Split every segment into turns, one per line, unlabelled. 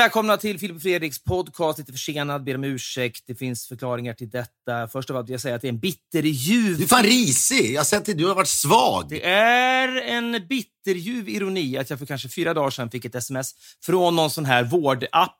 välkomna till Filip och Fredriks podcast. Lite försenad, ber om ursäkt. Det finns förklaringar till detta. Först av allt vill jag säga att det är en bitterljuv...
Du är fan risig. Jag har sett det. Du har varit svag.
Det är en bitterljuv ironi att jag för kanske fyra dagar sedan fick ett sms från någon sån här vårdapp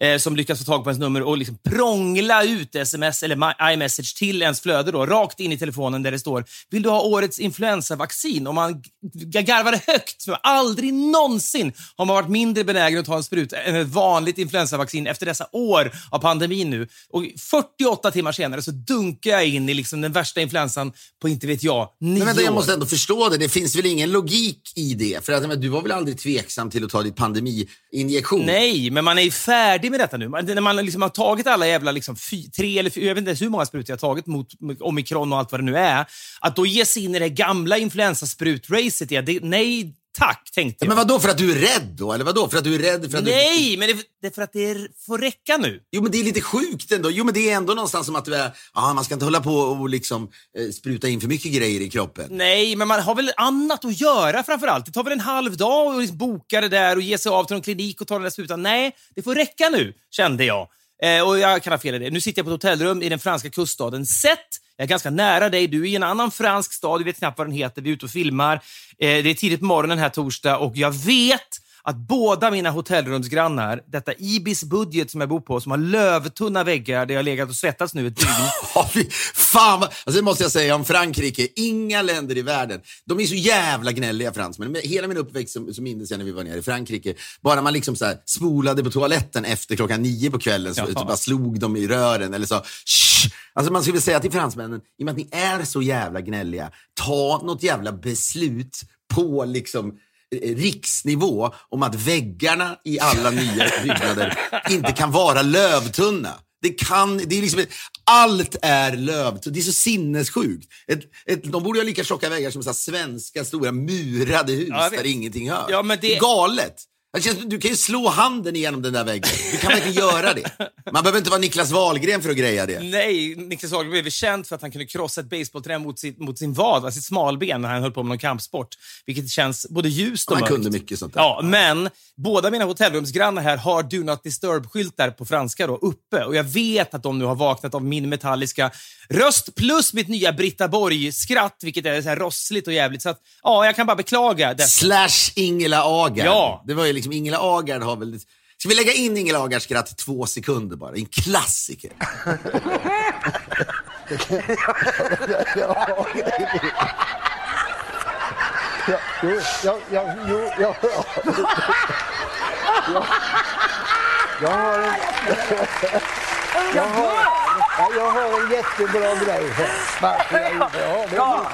eh, som lyckas få tag på ens nummer och liksom prångla ut sms eller iMessage till ens flöde då, rakt in i telefonen där det står “Vill du ha årets influensavaccin?” och man garvade högt. För aldrig någonsin har man varit mindre benägen att ta en spruta än ett vanligt influensavaccin efter dessa år av pandemin nu. Och 48 timmar senare så dunkar jag in i liksom den värsta influensan på inte vet jag, nio
Men vänta, jag
år.
måste ändå förstå det. Det finns väl ingen logik i det? För att, men, du var väl aldrig tveksam till att ta ditt pandemiinjektion?
Nej, men man är ju färdig med detta nu. Man, när man liksom har tagit alla jävla liksom fy, tre eller fyra, jag vet inte ens hur många sprutor jag har tagit mot mot omikron och allt vad det nu är. Att då ge sig in i det gamla influensasprut-racet, ja, det, nej tack, tänkte jag.
Men vad då för att du är rädd då? Eller vad då för att du är rädd för att du...
Nej, men det, det är för att det är, får räcka nu.
Jo, men det är lite sjukt ändå. Jo, men det är ändå någonstans som att du är... Ja, man ska inte hålla på och liksom eh, spruta in för mycket grejer i kroppen.
Nej, men man har väl annat att göra framför allt. Det tar väl en halv dag att liksom boka det där och ge sig av till någon klinik och ta den där sprutan. Nej, det får räcka nu, kände jag. Eh, och jag kan ha fel i det. Nu sitter jag på ett hotellrum i den franska kuststaden Sett. Jag är ganska nära dig. Du är i en annan fransk stad. Du vet knappt vad den heter. Vi är ute och filmar. Eh, det är tidigt på morgonen här torsdag och jag vet att båda mina hotellrumsgrannar, detta Ibis budget som jag bor på, som har lövtunna väggar där jag har legat och svettats nu ett dygn.
Fan, alltså det måste jag säga om Frankrike. Inga länder i världen. De är så jävla gnälliga fransmän. Hela min uppväxt så, så minns jag när vi var nere i Frankrike. Bara man liksom så här spolade på toaletten efter klockan nio på kvällen så, så bara slog de i rören eller så. Shh! Alltså man skulle säga till fransmännen, i och med att ni är så jävla gnälliga, ta något jävla beslut på liksom riksnivå om att väggarna i alla nya byggnader inte kan vara lövtunna. Det kan, det är liksom, allt är lövtunt. Det är så sinnessjukt. Ett, ett, de borde ha lika tjocka väggar som så svenska stora murade hus
Ja,
där ingenting hör.
Ja, men det-
är galet. Det känns, du kan ju slå handen igenom den där väggen. Du kan verkligen göra det. Man behöver inte vara Niklas Wahlgren för att greja det.
Nej, Niklas Haglund blev känd för att han kunde krossa ett basebollträ mot, sitt, mot sin vad, va, sitt smalben, när han höll på med någon kampsport. Vilket känns både ljust och
Han
mörkt.
kunde mycket sånt där.
Ja, men båda mina hotellrumsgrannar här har Do Not Disturb-skyltar på franska då, uppe. Och jag vet att de nu har vaknat av min metalliska röst plus mitt nya Britta Borg-skratt, vilket är så här rossligt och jävligt. Så att, ja, jag kan bara beklaga det.
Slash Ingela Agard.
Ja.
Det var ju liksom, Ingela Agard har väl... Ska vi lägga in Ingela Agards skratt i två sekunder bara? En klassiker.
Ja, jo, ja, ja, jo, ja, ja. ja. Jag har en... Jag har, ja, jag har en jättebra grej här. Varför jag gjorde- Ja, det är har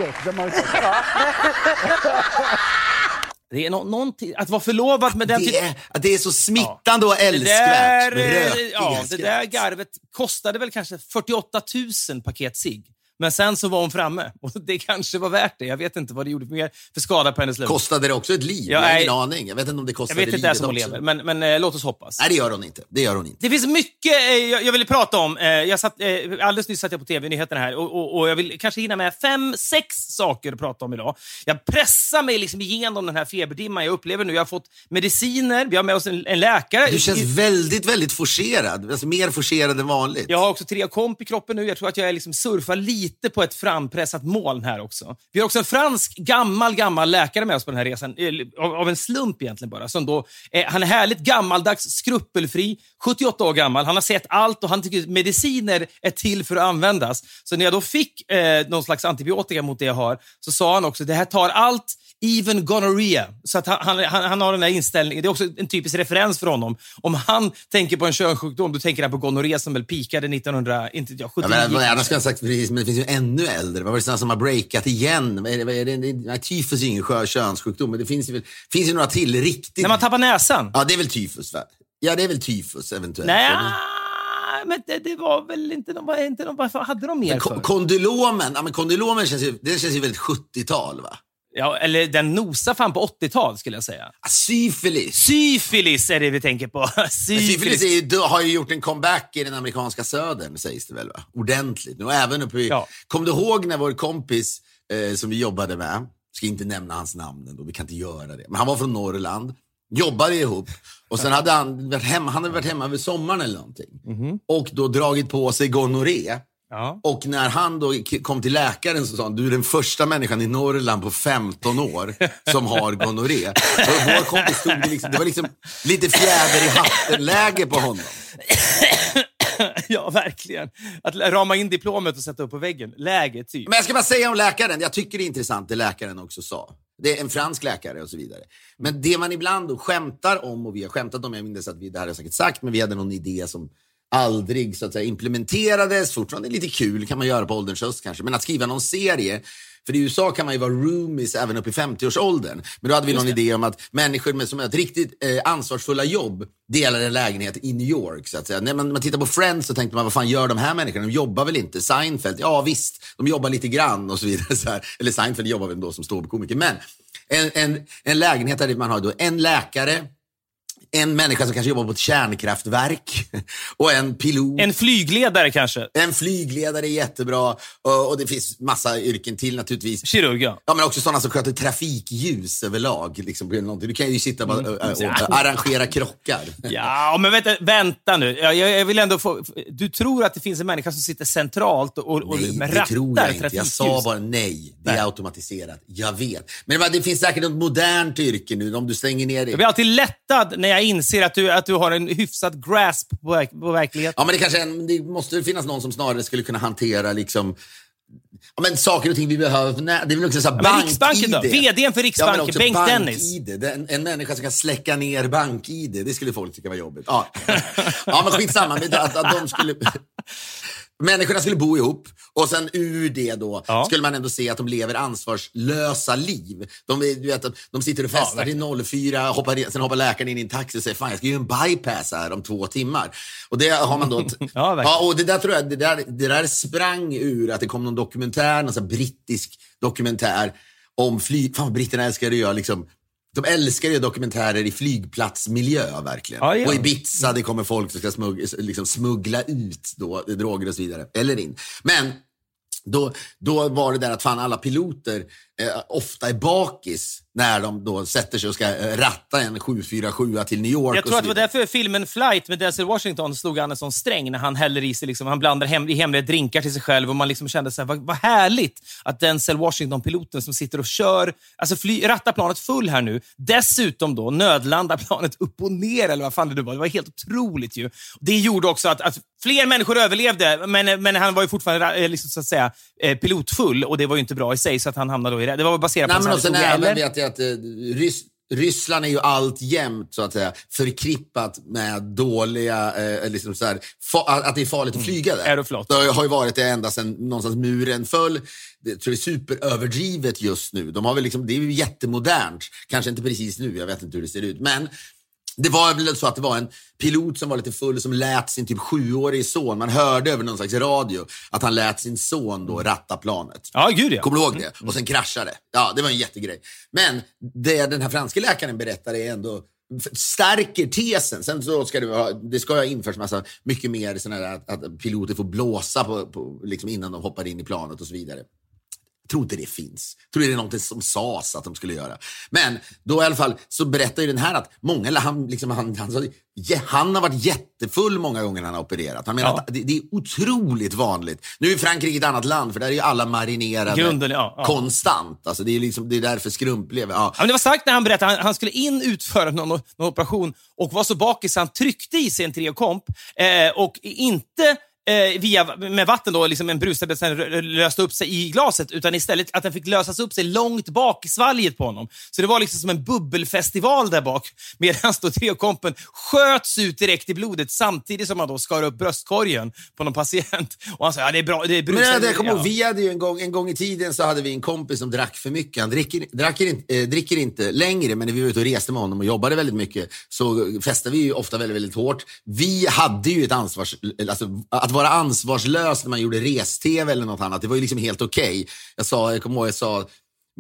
Det är nå någonting, att vara förlovad med den
Det
typ-
är, att det är så smittande och
Det
älskvärt.
där, eh,
rökiga
ja, det där garvet kostade väl kanske 48 000 paket cigg. Men sen så var hon framme och det kanske var värt det. Jag vet inte vad det gjorde för mer för skada på hennes liv.
Kostade det också ett liv?
Ja,
jag har ingen aning. Jag vet inte om det
Jag
kostade
vet inte
livet
som hon lever, men, men eh, låt oss hoppas.
Nej, det gör hon inte. Det gör hon inte.
Det finns mycket eh, jag, jag ville prata om. Eh, jag satt, eh, alldeles nyss satt jag på TV-nyheterna här och, och, och jag vill kanske hinna med fem, sex saker att prata om idag. Jag pressar mig liksom igenom den här feberdimman jag upplever nu. Jag har fått mediciner, vi har med oss en, en läkare.
Du känns väldigt, väldigt forcerad. Alltså, mer forcerad än vanligt.
Jag har också tre komp i kroppen nu. Jag tror att jag är liksom surfar lite på ett frampressat moln här också. Vi har också en fransk gammal, gammal läkare med oss på den här resan. eh, Av, en slump egentligen bara. Som då, eh, han är härligt gammaldags, skrupelfri, 78 år gammal. Han har sett allt och han tycker att mediciner är till för att användas. Så när jag då fick eh, någon slags antibiotika mot det jag har, så sa han också det här tar allt even gonorrhea. Så att han, han, han, har den här inställningen. Det är också en typisk referens för honom. Om han tänker på en könssjukdom, då tänker han på gonorré som väl pikade 1900, inte jag,
Ja,
79.
men, jag ha sagt precis, men det finns ju ännu äldre. Vad var det sådana som har breakat igen? Vad är det, vad är det, nej, tyfus är ingen skö- könssjukdom, men det finns ju, väl- finns ju några till riktigt.
När man tappar näsan?
Ja, det är väl tyfus, va? Ja, det är väl tyfus eventuellt.
Nej, men det, det var väl inte... De, var inte de, varför hade de mer
Ko-
för?
kondylomen, ja, men kondylomen känns ju, det känns ju väldigt 70-tal, va?
Ja, eller den nosar fan på 80-tal skulle jag säga.
Ah, Syfilis.
Syfilis är det vi tänker på.
Syfilis är ju, har ju gjort en comeback i den amerikanska södern, sägs det väl? Va? Ordentligt. Och även uppe i,
Ja.
Kom du ihåg när vår kompis eh, som vi jobbade med, ska inte nämna hans namn ändå, vi kan inte göra det, men han var från Norrland. jobbade ihop. Och sen hade han varit hemma, han hade varit hemma över sommaren eller någonting. Och då dragit på sig gonorré.
Ja.
Och när han då kom till läkaren så sa han, du är den första människan i Norrland på 15 år som har gonorré. Och vår kompis stod det liksom, det var liksom lite fjäder i hatten-läge på honom.
ja, verkligen. Att rama in diplomet och sätta upp på väggen. Läge, typ.
Men jag ska bara säga om läkaren, jag tycker det är intressant det läkaren också sa. Det är en fransk läkare och så vidare. Men det man ibland då skämtar om, och vi har skämtat om, jag minns att vi, det här har jag säkert sagt, men vi hade någon idé som aldrig så att säga, implementerades. Fortfarande lite kul kan man göra på ålderns höst kanske, men att skriva någon serie för i USA kan man ju vara roomies även upp i 50-årsåldern. Men då hade vi någon idé om att människor med, som har ett riktigt eh, ansvarsfulla jobb delar en lägenhet i New York. Så att säga. När man, man tittar på Friends så tänkte man, vad fan gör de här människorna? De jobbar väl inte? Seinfeld, ja visst, de jobbar lite grann och så vidare. Så här. Eller Seinfeld jobbar väl då som ståuppkomiker. Men en, en, en lägenhet där man har då en läkare, en människa som kanske jobbar på ett kärnkraftverk och en pilot.
En flygledare kanske?
En flygledare är jättebra och, det finns massa yrken till naturligtvis.
Kirurg, ja.
Ja, men också sådana som sköter trafikljus överlag. Liksom, du kan ju sitta och, och, och, och arrangera krockar.
Ja, men vänta, vänta nu. Jag, jag vill ändå få, du tror att det finns en människa som sitter centralt och, och
Nej,
rattar
tror jag inte. Jag sa bara nej. Det är
Nej.
automatiserat. Jag vet. Men det finns säkert något modernt yrke nu om du stänger ner det.
Jag blir alltid lättad när jag inser att du, att du har en hyfsad grasp på, på verkligheten.
Ja, men det, kanske en, det måste finnas någon som snarare skulle kunna hantera liksom, ja, men saker och ting vi behöver. Nej, det är väl också så här, bank-ID.
Riksbanken då? VDn för Riksbanken,
ja,
Bengt. Dennis.
En, en människa som kan släcka ner bank-ID. Det skulle folk tycka var jobbigt. Ja, ja men skitsamma. Att, att de skulle... Människorna skulle bo ihop och sen ur det då
Ja.
skulle man ändå se att de lever ansvarslösa liv. De, du vet, de sitter och festar till 04, hoppar, sen hoppar läkaren in i en taxi och säger fan jag ska göra en bypass här om två timmar. Och det har man då...
Ja, verkligen.
ja, och det där tror jag, det där, det där sprang ur att det kom någon dokumentär, någon brittisk dokumentär om flyg... Fan vad britterna älskar att göra liksom de älskar ju dokumentärer i flygplatsmiljö verkligen.
Ja, ja.
Och i Ibiza det kommer folk som ska smugg, liksom smuggla ut då, droger och så vidare. Eller in. Men då, då var det där att fan alla piloter eh, ofta är bakis när de då sätter sig och ska eh, ratta en 747 till New York.
Jag tror att det var därför filmen Flight med Denzel Washington slog an en sån sträng när han häller i sig, liksom, han blandar hem, i hemliga drinkar till sig själv och man liksom kände så här, vad, vad härligt att Denzel Washington-piloten som sitter och kör, alltså fly, rattar planet full här nu, dessutom då nödlandar planet upp och ner eller vad fan det nu var. Det var helt otroligt ju. Det gjorde också att, att fler människor överlevde, men, men han var ju fortfarande eh, liksom, så att säga, pilotfull och det var ju inte bra i sig så att han hamnade då i det. Det var baserat på
Nej,
en
men och sen
sann historia, eller?
vet jag att eh, Rys Ryssland är ju alltjämt så att säga förkrippat med dåliga, eh, liksom så här, att det är farligt att flyga där.
Aeroflot.
Det har ju varit det ända sedan någonstans muren föll. Det tror jag är superöverdrivet just nu. De har väl liksom, det är ju jättemodernt. Kanske inte precis nu, jag vet inte hur det ser ut. Men det var väl så att det var en pilot som var lite full som lät sin typ sjuårige son, man hörde över någon slags radio att han lät sin son då ratta planet.
Ja, gud ja.
Kommer du ihåg det? Och sen kraschade. Ja, det var en jättegrej. Men det den här franska läkaren berättar är ändå stärker tesen. Sen så ska det, vara, det ska ha införts massa, mycket mer såna här, att, att piloter får blåsa på, på, liksom innan de hoppar in i planet och så vidare. Tror inte det finns. Tror det är något som sades att de skulle göra. Men då i alla fall så berättar ju den här att många, eller han, liksom, han, han, sa, "Ja, han har varit jättefull många gånger när han har opererat. Han menar
Ja.
att det, det är otroligt vanligt. Nu är Frankrike ett annat land för där är ju alla marinerade
Grunden, ja, ja.
konstant. Alltså, det, är liksom, det är därför skrump lever. Ja.
Men det var starkt när han berättade han, han skulle in utföra någon, någon operation och var så bakis han tryckte i sig en Treokomp eh, och inte eh, via, med vatten, då, liksom en brustablett sen löste upp sig i glaset, utan istället att den fick lösas upp sig långt bak i svalget på honom. Så det var liksom som en bubbelfestival där bak, medan då sköts ut direkt i blodet samtidigt som man då skar upp bröstkorgen på någon patient. Och han sa, ja det är bra, det är
Men
brusad-
det, jag kommer ihåg, vi hade ju en gång, en gång i tiden så hade vi en kompis som drack för mycket. Han dricker, inte, eh, dricker inte längre, men när vi var ute och reste med honom och jobbade väldigt mycket så festade vi ju ofta väldigt, väldigt hårt. Vi hade ju ett ansvars... Alltså, att vara ansvarslös när man gjorde res-tv eller något annat, det var ju liksom helt okej. Jag sa, jag kommer ihåg, jag sa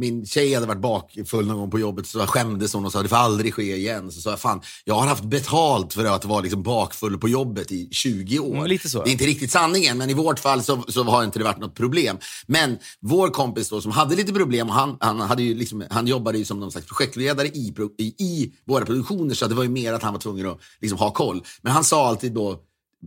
min tjej hade varit bakfull någon gång på jobbet så skämdes hon och sa det får aldrig ske igen. Så sa jag fan, jag har haft betalt för att vara liksom bakfull på jobbet i 20 år.
Mm, lite så.
Det är inte riktigt sanningen, men i vårt fall så, så har inte det varit något problem. Men vår kompis då som hade lite problem, och han, han, hade ju liksom, han jobbade ju som någon slags projektledare i, i, i våra produktioner så det var ju mer att han var tvungen att liksom ha koll. Men han sa alltid då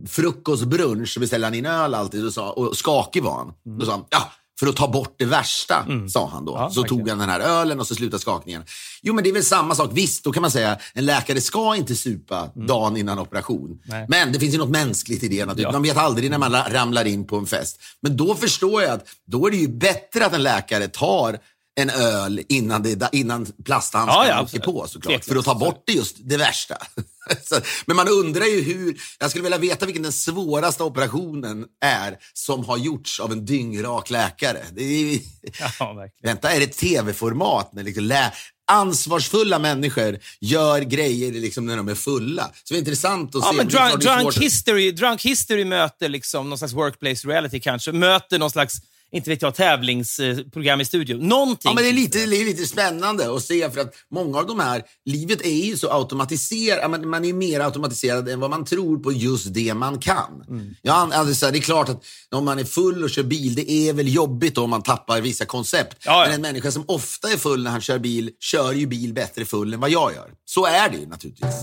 frukost, brunch, så beställde han in öl alltid och, sa, och skakig var han. Då sa han, ja, för att ta bort det värsta, sa han då.
Mm. Ja,
så
verkligen.
tog han den här ölen och så slutade skakningen. Jo, men det är väl samma sak. Visst, då kan man säga en läkare ska inte supa dagen innan operation.
Mm. Nej.
Men det finns ju något mänskligt i det.
Ja.
Man vet aldrig när man la- ramlar in på en fest. Men då förstår jag att då är det ju bättre att en läkare tar en öl innan, det, innan plasthandskarna
Ja, ja,
åker på såklart.
Tveklöst.
För att ta bort det just det värsta. Men man undrar ju hur, jag skulle vilja veta vilken den svåraste operationen är som har gjorts av en dyngrak läkare. Är,
Ja.
Vänta, är det tv-format? När liksom lä- ansvarsfulla människor gör grejer liksom när de är fulla. Så det är intressant att
Ja,
se.
men drunk, drunk, history, drunk history möter liksom någon slags workplace reality kanske. Möter någon slags, inte vet jag, tävlingsprogram i studion. Någonting.
Ja, men det är, lite, det är lite spännande att se för att många av de här, livet är ju så automatiserat, men man är mer automatiserad än vad man tror på just det man kan.
Mm.
Ja, alltså, det är klart att om man är full och kör bil, det är väl jobbigt om man tappar vissa koncept.
Ja, ja.
Men en människa som ofta är full när han kör bil, kör ju bil bättre full än vad jag gör. Så är det ju naturligtvis.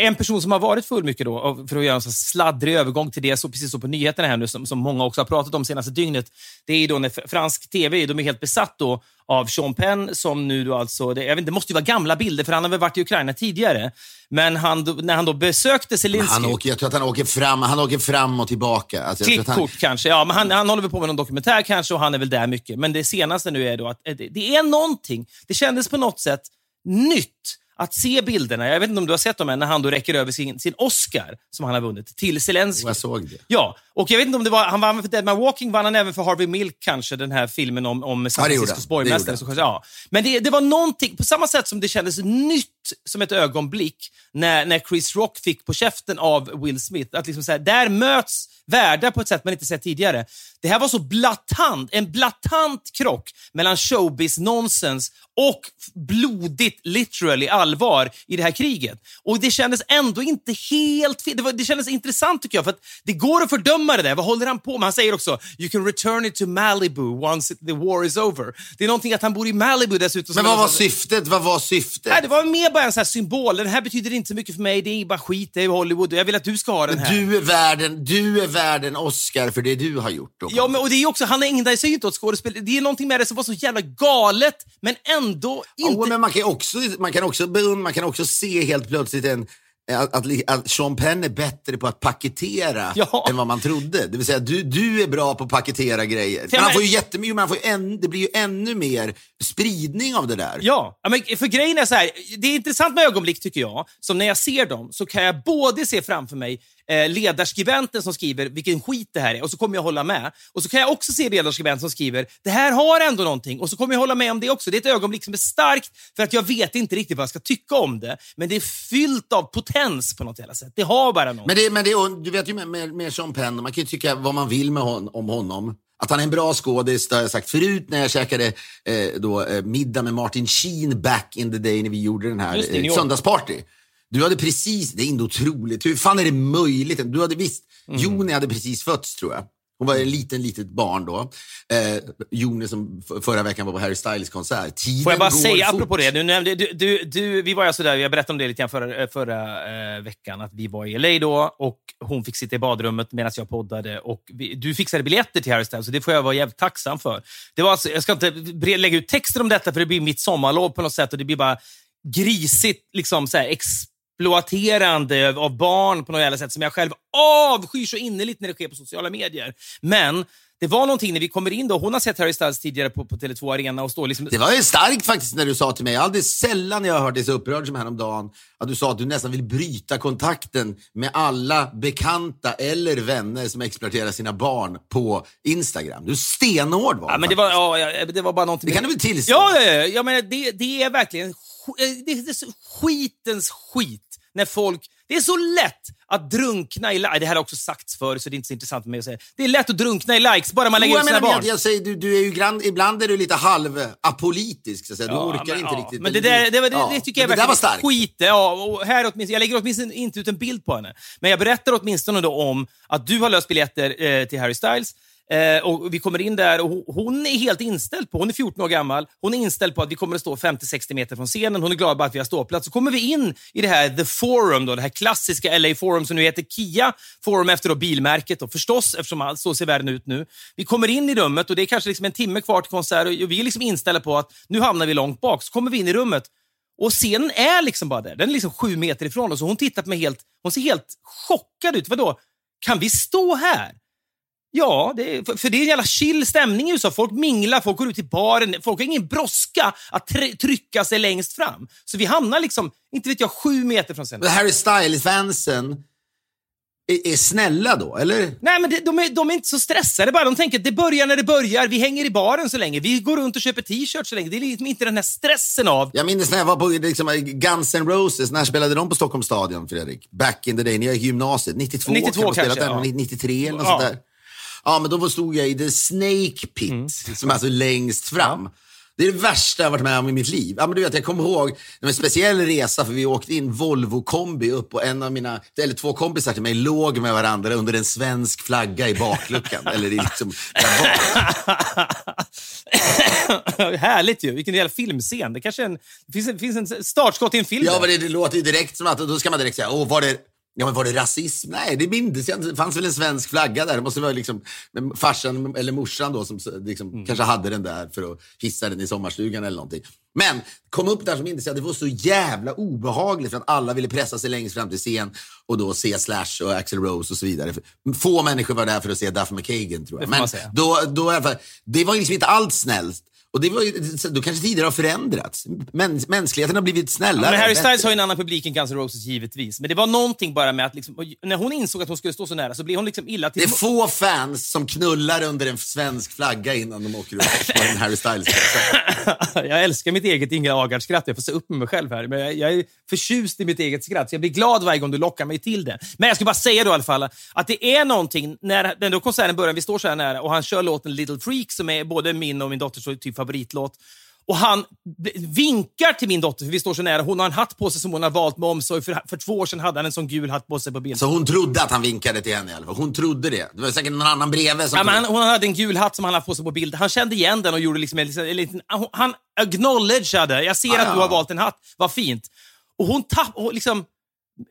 En person som har varit full mycket då, för att göra en sladdrig övergång till det, så precis så på nyheterna här nu, som, som många också har pratat om senaste dygnet, det är då när fransk tv, de är helt besatt då av Sean Penn, som nu då alltså, det, jag vet inte, det måste ju vara gamla bilder, för han har väl varit i Ukraina tidigare. Men han, när han då besökte Zelenskyj...
Han åker, jag tror att han åker fram, han åker fram och tillbaka. Alltså, att han,
Klippkort kanske. Ja, men han, han håller väl på med någon dokumentär kanske och han är väl där mycket. Men det senaste nu är då att eh, det, det är någonting. Det kändes på något sätt nytt att se bilderna. Jag vet inte om du har sett dem än, när han då räcker över sin, sin Oscar som han har vunnit till Zelenskyj.
jag såg det.
Ja, och jag vet inte om det var, han vann för Dead Man Walking, vann han även för Harvey Milk kanske, den här filmen om, om San
Ja,
Franciscos.
Det
borgmästare. ja. Men det, det var någonting, på samma sätt som det kändes nytt som ett ögonblick när, när Chris Rock fick på käften av Will Smith. Att liksom så här, där möts världar på ett sätt man inte sett tidigare. Det här var så blatant, en blatant krock mellan showbiz nonsens och blodigt, literally allvar i det här kriget. Och det kändes ändå inte helt fel. Det, var, det kändes intressant tycker jag, för att det går att fördöma det där. Vad håller han på med? Han säger också “You can return it to Malibu once the war is over”. Det är någonting att han bor i Malibu dessutom.
Men vad var syftet? Vad var syftet?
Nej, det var mer bara en sån här symbol. Den här betyder inte så mycket för mig. Det är bara skit. Det är Hollywood. Jag vill att du ska ha den här.
Du är värden, du är värden Oscar för det du har gjort. Då.
Ja, men, och det är också, han ägnar sig ju inte åt skådespel. Det är någonting med det som var så jävla galet, men ändå inte...
Ja, men man kan också, man kan också, man kan också se helt plötsligt en, att, att, att Sean Penn är bättre på att paketera
Ja.
än vad man trodde. Det vill säga, du, du är bra på att paketera grejer. Men han får ju jättemycket, men han får än, det blir ju ännu mer spridning av det där.
Ja, ja, men för grejen är så här, det är intressant med ögonblick tycker jag, som när jag ser dem så kan jag både se framför mig eh, ledarskribenten som skriver vilken skit det här är och så kommer jag hålla med. Och så kan jag också se ledarskribenten som skriver det här har ändå någonting och så kommer jag hålla med om det också. Det är ett ögonblick som är starkt för att jag vet inte riktigt vad jag ska tycka om det. Men det är fyllt av potens på något jävla sätt. Det har bara något.
Men, det, men det, du vet ju med, med, med Sean Penn, man kan ju tycka vad man vill med hon, om honom. Att han är en bra skådis, det har jag sagt förut när jag käkade eh, då, eh, middag med Martin Sheen back in the day när vi gjorde den här
det,
eh, söndagsparty. Du hade precis, det är inte otroligt, hur fan är det möjligt? Du hade visst,
Mm.
Joni hade precis fötts tror jag. Hon var en liten, litet barn då. Eh, Joni som förra veckan var på Harry Styles konsert. Tiden
Får jag bara säga,
fort.
apropå det, du nämnde, du, du, du, vi var alltså där, jag berättade om det lite grann förra, förra eh, veckan, att vi var i LA då och hon fick sitta i badrummet medan jag poddade och vi, du fixade biljetter till Harry Styles och det får jag vara jävligt tacksam för. Det var alltså, jag ska inte lägga ut texter om detta för det blir mitt sommarlov på något sätt och det blir bara grisigt, liksom så här, exploaterande av barn på något jävla sätt som jag själv avskyr så innerligt när det sker på sociala medier. Men det var någonting när vi kommer in då, hon har sett Harry Styles tidigare på, på Tele2 Arena och står liksom...
Det var ju starkt faktiskt när du sa till mig, jag hade sällan jag har hört dig så upprörd som häromdagen, att du sa att du nästan vill bryta kontakten med alla bekanta eller vänner som exploaterar sina barn på Instagram. Du är stenhård var
Ja, men det var, ja, ja, det var bara någonting...
Det kan du väl tillstå?
Ja, ja, ja. Jag menar, det, det är verkligen eh, det är skitens skit när folk... Det är så lätt att drunkna i likes. Det här har också sagts förr, så det är inte så intressant för mig att säga. Det är lätt att drunkna i likes bara man lägger
Jo,
ut sina
menar,
barn.
jag, jag säger, du, du är ju grann, ibland är du lite halv apolitisk. Så att säga. Du
Ja,
orkar
men,
inte
ja.
riktigt.
Men det, där, det, var- det,
Ja,
det tycker jag
men det var
verkligen
starkt.
skit. Ja, och här åtminstone, jag lägger åtminstone inte ut en bild på henne. Men jag berättar åtminstone om att du har löst biljetter eh, till Harry Styles. Eh, och Vi kommer in där och hon, är helt inställd på, hon är 14 år gammal, hon är inställd på att vi kommer att stå 50-60 meter från scenen. Hon är glad bara att vi har ståplats. Så kommer vi in i det här The Forum, då, det här klassiska LA Forum som nu heter Kia Forum efter då bilmärket. Då, förstås, eftersom allt så ser världen ut nu. Vi kommer in i rummet och det är kanske liksom en timme kvar till konsert och vi är liksom inställda på att nu hamnar vi långt bak. Så kommer vi in i rummet och scenen är liksom bara där. Den är liksom sju meter ifrån oss och hon tittar på mig helt, hon ser helt chockad ut. Vadå? Kan vi stå här? Ja, det för, för det är en jävla chill stämning i USA. Folk minglar, folk går ut till baren. Folk har ingen brådska att tr- trycka sig längst fram. Så vi hamnar liksom, inte vet jag, sju meter från scenen.
Harry Styles-fansen är, är snälla då, eller?
Nej, men det, de, är, de är inte så stressade bara. De tänker att det börjar när det börjar. Vi hänger i baren så länge. Vi går runt och köper t-shirts så länge. Det är liksom inte den här stressen av...
Jag minns när jag var på liksom, Guns N' Roses. När spelade de på Stockholms stadion, Fredrik? Back in the day, när jag gick i gymnasiet. 92,
92
kan man spela
kanske, ja.
93 eller något
Ja.
sånt där. Ja, men då stod jag i The Snake Pit,
Mm.
som är alltså längst fram. Det är det värsta jag varit med om i mitt liv. Ja, men du vet, jag kommer ihåg en speciell resa för vi åkte in Volvo kombi upp och en av mina, eller två kompisar till mig låg med varandra under en svensk flagga i bakluckan. eller i liksom.
Härligt ju. Vilken jävla filmscen. Det kanske en, det finns en, finns en startskott i en film.
Ja, men det, det låter direkt som att, då ska man direkt säga, åh, var det, ja, men var det rasism? Nej, det minns jag inte. Det fanns väl en svensk flagga där. Det måste vara liksom, farsan eller morsan då som liksom,
Mm.
kanske hade den där för att hissa den i sommarstugan eller någonting. Men kom upp där så minns jag att det var så jävla obehagligt för att alla ville pressa sig längst fram till scen och då se Slash och Axl Rose och så vidare. Få människor var där för att se Duff McKagan tror jag. Men då, då i alla fall, det var liksom inte alls snällt. Och det var ju, då kanske tider har förändrats. Mäns, mänskligheten har blivit snällare.
Men Harry
bättre.
Styles har ju en annan publik än Guns N' Roses givetvis. Men det var någonting bara med att liksom, när hon insåg att hon skulle stå så nära så blev hon liksom illa till
Det är få fans som knullar under en svensk flagga innan de åker ut på en Harry styles
Jag älskar mitt eget Ingela Agard-skratt. Jag får se upp med mig själv här. Men jag, jag är förtjust i mitt eget skratt, så jag blir glad varje gång du lockar mig till det. Men jag ska bara säga då i alla fall att det är någonting när den då konserten börjar, vi står så här nära och han kör låten Little Freak som är både min och min dotters typ favoritlåt. Och han vinkar till min dotter, för vi står så nära. Hon har en hatt på sig som hon har valt med omsorg. För, för två år sedan hade han en sån gul hatt på sig på bild.
Så hon trodde att han vinkade till henne i alla fall. Hon trodde det. Det var säkert någon annan bredvid som...
Ja, men han, hon hade en gul hatt som han hade på sig på bild. Han kände igen den och gjorde liksom en, liten- en liten... Han acknowledgeade. Jag ser
Ah,
att
ja.
du har valt en hatt. Vad fint. Och hon tapp... och Liksom,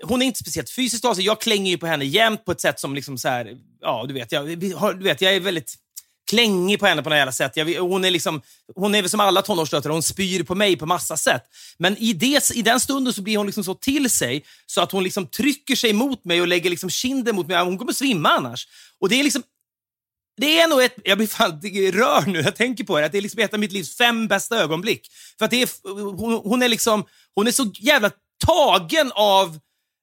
hon är inte speciellt fysiskt av sig. Jag klänger ju på henne jämt på ett sätt som liksom så här... Ja, du vet. Jag, du vet, jag är väldigt klängig på henne på något jävla sätt. Jag, hon, är liksom, hon är väl som alla tonårsdöttrar, hon spyr på mig på massa sätt. Men i, det, i den stunden så blir hon liksom så till sig så att hon liksom trycker sig mot mig och lägger liksom kinden mot mig. Hon kommer svimma annars. Och det är liksom det är nog ett... Jag blir fan rörd nu jag tänker på det. Att det är liksom ett av mitt livs fem bästa ögonblick. För att det är, hon, hon är liksom... Hon är så jävla tagen av...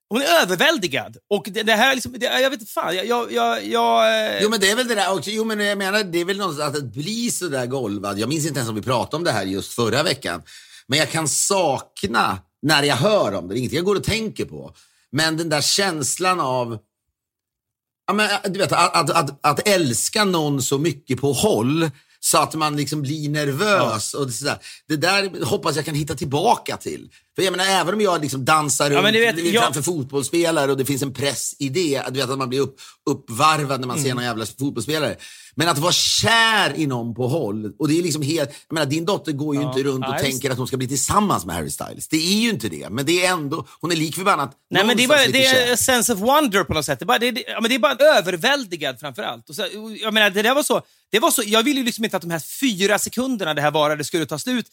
Hon är överväldigad. Och det, det här liksom... Det, jag vet inte fan. Jag... jag, jag, jag eh,
Jo men det är väl det där också. Jo men jag menar det är väl något att bli så där golvad. Jag minns inte ens om vi pratade om det här just förra veckan. Men jag kan sakna när jag hör om det. Det är ingenting jag går och tänker på. Men den där känslan av Ja, men, du vet, att, att, att, att älska någon så mycket på håll så att man liksom blir nervös. Och sådär. Det där hoppas jag kan hitta tillbaka till. För jag menar, även om jag liksom dansar
Ja,
runt
vet, jag-
framför fotbollsspelare och det finns en press i det, du vet att man blir upp, uppvarvad när man
Mm.
ser någon jävla fotbollsspelare. Men att vara kär i någon på håll, och det är liksom helt, jag menar din dotter går ju inte runt och
ja,
tänker att hon ska bli tillsammans med Harry Styles. Det är ju inte det, men det är ändå, hon är lik förbannat
Nej, men det är, bara, det är a sense of wonder på något sätt. Det är bara, det, ja, men det är bara överväldigad framför allt. Och så, jag menar, det där var så, det var så, jag ville ju liksom inte att de här fyra sekunderna det här varade skulle ta slut.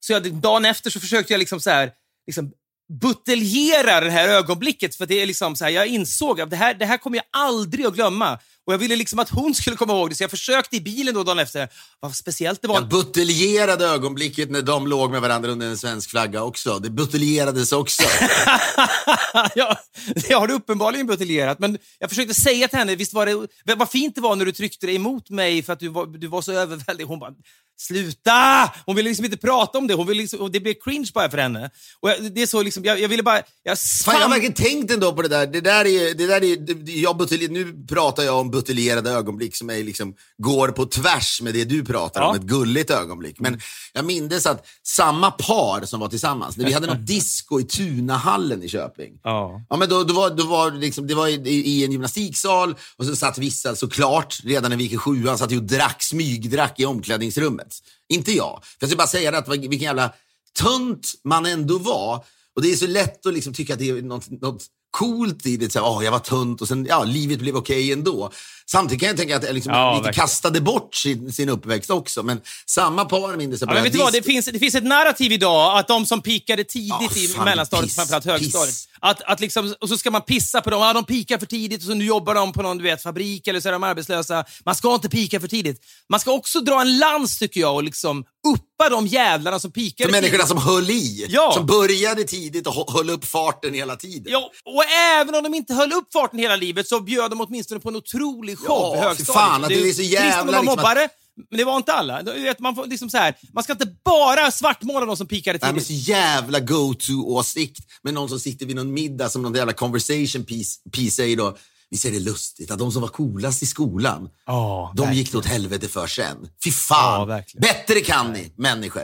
Så jag, dagen efter så försökte jag liksom så här, liksom buteljera det här ögonblicket. För det är liksom så här, jag insåg att det här, det här kommer jag aldrig att glömma. Och jag ville liksom att hon skulle komma ihåg det, så jag försökte i bilen då dagen efter. Vad speciellt det var.
Jag buteljerade ögonblicket när de låg med varandra under en svensk flagga också. Det buteljerades också.
ja, det har du uppenbarligen buteljerat. Men jag försökte säga till henne, visst var det, vad fint det var när du tryckte dig emot mig för att du var, du var så överväldig. Hon bara, sluta! Hon ville liksom inte prata om det. Hon ville liksom, det blev cringe bara för henne. Och jag, det är så liksom, jag, jag ville bara... Jag,
Fan, jag har verkligen tänkt ändå på det där. Det där är, det där är, det, jag buteljer, nu pratar jag om buteljerade ögonblick som är liksom, går på tvärs med det du pratar
Ja.
om, ett gulligt ögonblick. Men jag minns att samma par som var tillsammans, när vi hade något disco i Tunahallen i Köping.
Ja.
Ja, men då, då var, då var det liksom, det var i, i en gymnastiksal och så satt vissa såklart, redan när vi gick i sjuan, satt och drack, smygdrack i omklädningsrummet. Inte jag. För jag ska bara säga det, att vilken jävla tunt man ändå var. Och det är så lätt att liksom tycka att det är något, något coolt i det. Så här, "Åh, jag var tunt och sen, ja, livet blev okej ändå. Samtidigt kan jag tänka att jag liksom
Ja,
lite
verkligen.
kastade bort sin, sin uppväxt också. Men samma par minns jag
Ja, men vet du vad? Det finns, det finns ett narrativ idag att de som pikade tidigt i
fan,
mellanstadiet,
piss,
framförallt högstadiet,
piss.
att, att liksom, och så ska man pissa på dem. Ja, de pikar för tidigt och så nu jobbar de på någon du vet, fabrik eller så är de arbetslösa. Man ska inte pika för tidigt. Man ska också dra en lans, tycker jag, och liksom uppa de jävlarna som pikade
För människorna
tidigt.
som höll i.
Ja.
Som började tidigt och hö- höll upp farten hela tiden.
Ja, och även om de inte höll upp farten hela livet så bjöd de åtminstone på en otrolig show
Ja,
i
fan, att det är
ju
så
trist
jävla liksom att-
mobbare, men det var inte alla. Man, får liksom så här, man ska inte bara svartmåla de som pikade
Nej, men
tidigt.
så jävla go-to-åsikt med någon som sitter vid någon middag som någon jävla conversation piece, piece säger då. Visst är det lustigt att de som var coolast i skolan,
Ja,
de
verkligen.
gick det åt helvete för sen. Fy fan!
Ja, verkligen.
Bättre kan ni, människor.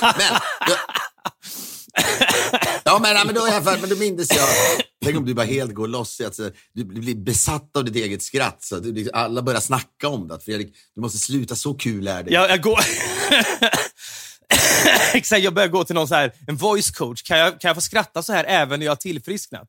men, då, ja, men, men, då, är jag för, men då minns jag, tänk om du bara helt går loss i att så, du blir besatt av ditt eget skratt. Så du, liksom- alla börjar snacka om det. Fredrik, du måste sluta, så kul är det.
Jag, jag går... Exakt, jag börjar gå till någon så här, en voice coach. Kan jag, kan jag få skratta så här även när jag har tillfrisknat?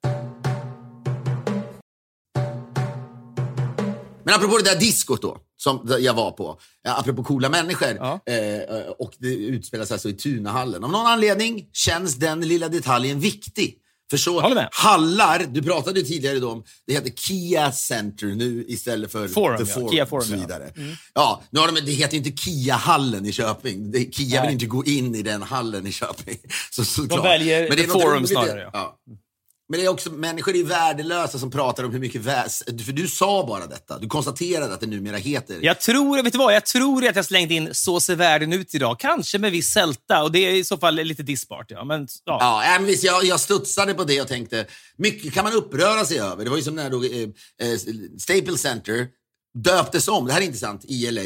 Men apropå det där diskot då, som jag var på. Ja, apropå coola människor.
Ja.
Eh, och det utspelar sig alltså i Tunahallen. Av någon anledning känns den lilla detaljen viktig. För så hallar, du pratade tidigare om, det heter Kia Center nu istället för
Forum,
The
ja.
Forum
Kia
och
Forum,
så
ja.
vidare. Ja, nu har de, det heter inte Kia-hallen i Köping. Det, Kia vill
Nej.
inte gå in i den hallen i Köping. Så, såklart.
väljer
Men det
The Forum snarare, ja.
Men det är också, människor är värdelösa som pratar om hur mycket väs... För du sa bara detta. Du konstaterade att det numera heter...
Jag tror, vet du vad? Jag tror att jag slängde in Så ser världen ut idag. Kanske med viss sälta och det är i så fall lite dispart. Ja. Men, ja.
Ja, men visst, jag, jag studsade på det och tänkte, mycket kan man uppröra sig över. Det var ju som när då, eh, eh, Staples Center döptes om, det här är intressant, i LA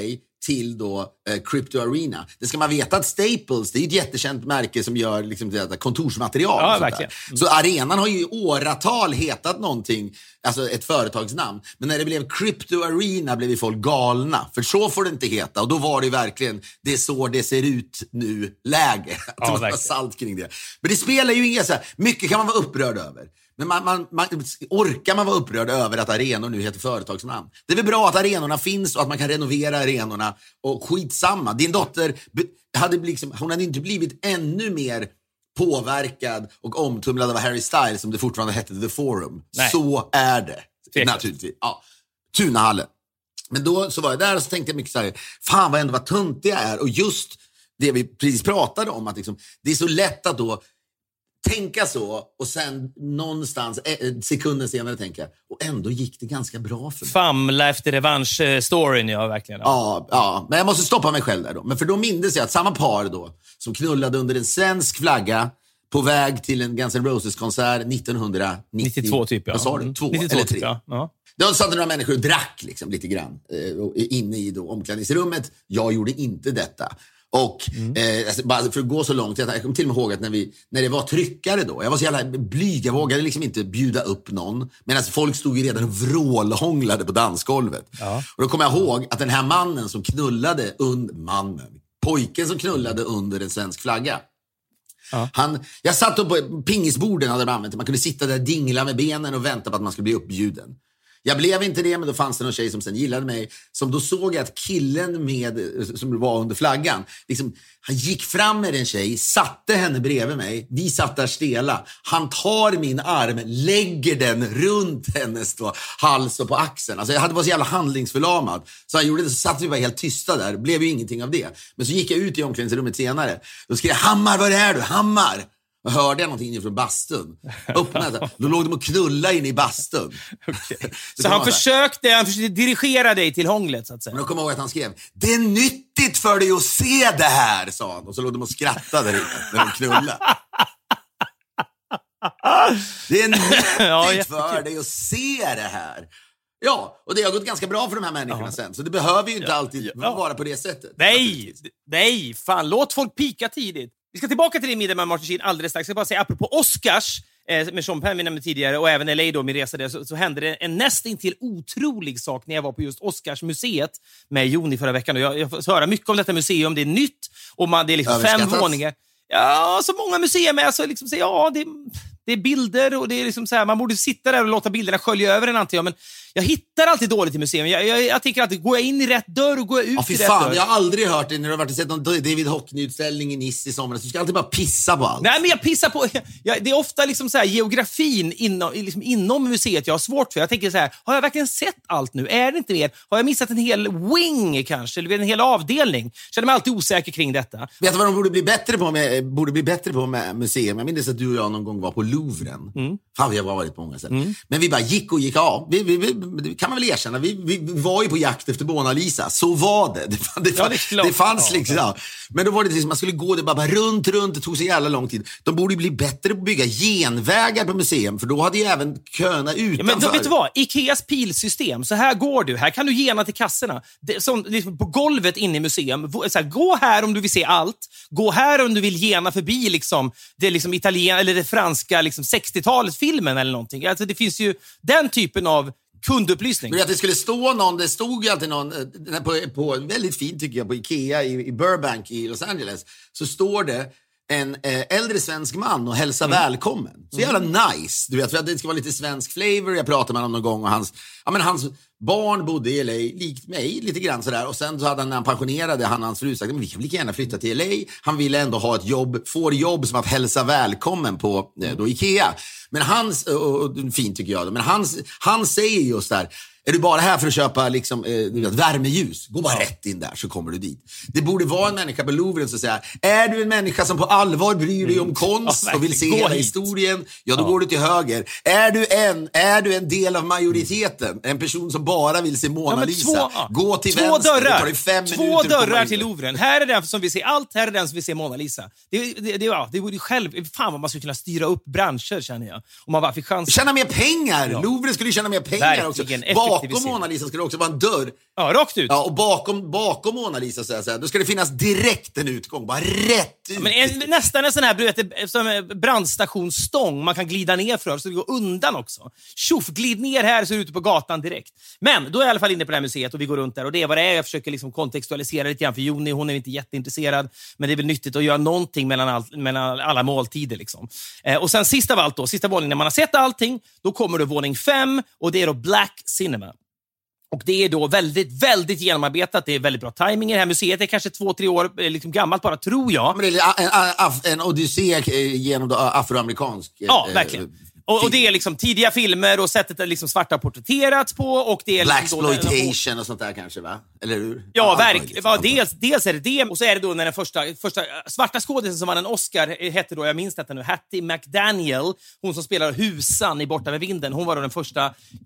till då eh, Crypto Arena. Det ska man veta att Staples, det är ett jättekänt märke som gör liksom, kontorsmaterial.
Ja, verkligen.
där. Så arenan har ju i åratal hetat någonting, alltså ett företagsnamn. Men när det blev Crypto Arena blev ju folk galna. För så får det inte heta. Och då var det verkligen, det är så det ser ut nu-läge. Att
Ja,
det var salt kring det. Men det spelar ju inga så här, mycket kan man vara upprörd över. Men man, man, man, orkar man vara upprörd över att arenor nu heter företagsnamn? Det är väl bra att arenorna finns och att man kan renovera arenorna. Och skitsamma, din dotter hade liksom, hon hade inte blivit ännu mer påverkad och omtumlad av Harry Styles som det fortfarande hette The Forum.
Nej.
Så är det.
Tveklöst.
Naturligtvis. Ja. Tunahallen. Men då så var jag där och så tänkte jag mycket så här, fan vad ändå vad töntig jag är. Och just det vi precis pratade om, att liksom, det är så lätt att då tänka så och sen någonstans eh, sekunden senare tänka, och ändå gick det ganska bra för mig.
Famla efter revansch-storyn, ja verkligen. Ja.
Ja, ja, men jag måste stoppa mig själv där då. Men för då mindes jag att samma par då, som knullade under en svensk flagga på väg till en Guns N' Roses-konsert 1990.
92 typ, ja.
Sa. Två
92
eller tre?
typ, ja. Ja.
Då satt några människor och drack liksom, lite grann eh, inne i då, omklädningsrummet. Jag gjorde inte detta. Och eh, alltså, bara för att gå så långt, jag kommer till och med ihåg att när, vi, när det var tryckare då, jag var så jävla blyg, jag vågade liksom inte bjuda upp någon. Medan folk stod ju redan och vrålhånglade på dansgolvet. Och då kommer jag ihåg att den här mannen som knullade under, mannen, pojken som knullade under en svensk flagga. Han, jag satt på pingisborden hade de använt. Man kunde sitta där dingla med benen och vänta på att man skulle bli uppbjuden. Jag blev inte det, men då fanns det någon tjej som sen gillade mig. Som då såg jag att killen med, eh, som var under flaggan, liksom, han gick fram med en tjej, satte henne bredvid mig. Vi satt där stela. Han tar min arm, lägger den runt hennes då, hals och på axeln. Alltså jag hade varit så jävla handlingsförlamad. Så han gjorde det, så satt vi bara helt tysta där. Det blev ju ingenting av det. Men så gick jag ut i omklädningsrummet senare. Då skrev jag Hammar, var är du? Hammar! Hörde jag någonting från bastun. Öppnade, då låg de och knullade inne i bastun.
Okay. Så han försökte, han försökte dirigera dig till hånglet, så att säga?
Men då kommer jag ihåg att han skrev Det är nyttigt för dig att se det här, sa han. Och så låg de och skrattade där inne när de knullade. Det är nyttigt för dig att se det här. Ja, och det har gått ganska bra för de här människorna ja. sen. Så det behöver ju inte ja, alltid ja. vara på det sättet.
Nej, nej, fan låt folk pika tidigt. Vi ska tillbaka till din middag med Martin Sheen alldeles strax. Jag ska bara säga, apropå Oscars, eh, med Sean Penn vi nämnde tidigare, och även LA då, min resa där, så, så hände det en nästintill otrolig sak när jag var på just Oscarsmuseet med Jon i förra veckan. Och jag, jag får höra mycket om detta museum. Det är nytt och man, det är liksom fem våningar. Ja, så många museer med. Alltså, liksom, så, ja, det, det är bilder och det är liksom så här, man borde sitta där och låta bilderna skölja över en antar jag. Men jag hittar alltid dåligt i museum. Jag, jag, jag tänker alltid, går jag in i rätt dörr och går jag ut
ja,
i
rätt
fan, dörr?
Jag har aldrig hört det när du har varit och sett någon David Hockney-utställning i Nice i somras. Du ska alltid bara pissa på allt.
Nej, men jag pissar på... Jag, det är ofta liksom så här, geografin inom, liksom inom museet jag har svårt för. Jag tänker så här, har jag verkligen sett allt nu? Är det inte mer? Har jag missat en hel wing kanske? Eller en hel avdelning? Känner mig alltid osäker kring detta.
Vet du vad de borde bli bättre på med, borde bli bättre på med museum? Jag minns att du och jag någon gång var på Louvren. Mm. Fan, vi har varit på många ställen. Mm. Men vi bara gick och gick av. Vi, vi, vi, det kan man väl erkänna. Vi, vi, var ju på jakt efter Mona Lisa. Så var det. Det, det, ja, det, det fanns ja, liksom. Ja. Men då var det liksom, man skulle gå det bara, bara runt, runt. Det tog så jävla lång tid. De borde bli bättre på att bygga genvägar på museum, för då hade ju även köerna utanför.
Men då, vet du vad? Ikeas pilsystem. Så här går du. Här kan du gena till kassorna. Det, som, liksom på golvet inne i museum. Så här, gå här om du vill se allt. Gå här om du vill gena förbi liksom, det, liksom italien, eller det franska liksom, 60-talet filmen eller någonting. Alltså, det finns ju den typen av kundupplysning.
Men att det skulle stå någon, det stod ju alltid någon, eh, på, på väldigt fint tycker jag, på Ikea i, i Burbank i Los Angeles, så står det en eh, äldre svensk man och hälsa mm. välkommen. Så jävla mm. nice. Du vet, för att det ska vara lite svensk flavor. Jag pratade med honom någon gång och hans, ja, men hans barn bodde i LA, likt mig lite grann sådär. Och sen så hade han, när han pensionerade, han och hans fru sagt att vi kan lika gärna flytta till LA. Han ville ändå ha ett jobb, får jobb som att hälsa välkommen på eh, då Ikea. Men hans, och, och, fint tycker jag, men hans, han säger just där, är du bara här för att köpa liksom, eh, värmeljus, gå bara ja. rätt in där så kommer du dit. Det borde vara en människa på Louvren som säger, är du en människa som på allvar bryr dig om mm. konst ja, och vill se hela historien, ja då ja. går du till höger. Är du, en, är du en del av majoriteten, en person som bara vill se Mona Lisa, gå till
två
vänster.
Dörrar. Det fem två dörrar till Louvren. Här är den som vill se allt, här är den som vill se Mona Lisa. Det, det, det, ja, det vore själv... Fan vad man skulle kunna styra upp branscher känner jag. Om man bara fick chans.
Tjäna mer pengar! Louvren skulle tjäna mer pengar också. Bakom Mona Lisa ska det också vara en dörr.
Ja, rakt ut.
Ja, och bakom, bakom Mona Lisa så här, då ska det finnas direkt en utgång. Bara rätt ut. Ja,
men en, nästan en sån här vet, som brandstationsstång man kan glida ner för så det går undan också. Tjoff, glid ner här så är du ute på gatan direkt. Men då är jag i alla fall inne på det här museet och vi går runt där och det är vad det är. Jag försöker liksom kontextualisera lite grann för Joni, hon är inte jätteintresserad. Men det är väl nyttigt att göra någonting mellan, all, mellan alla måltider. Liksom. Eh, och sen sist av allt, då, sista våningen, när man har sett allting, då kommer då våning fem och det är då Black Cinema. Och Det är då väldigt, väldigt genomarbetat. Det är väldigt bra timing i det här museet. är kanske två, tre år eh, liksom gammalt bara, tror jag.
Men det är en, en, en odyssé eh, genom afroamerikansk...
Ja, eh, verkligen. Och, och, Det är liksom tidiga filmer och sättet att liksom svarta porträtterats på. Och det är
liksom Blaxploitation och sånt där kanske, va? Eller hur?
Ja, ja verk, ja, dels, dels är det det. Och så är det då när den första, första svarta skådisen som vann en Oscar hette då, jag minns detta nu, Hattie McDaniel. Hon som spelar Husan i Borta med vinden. Hon var då den första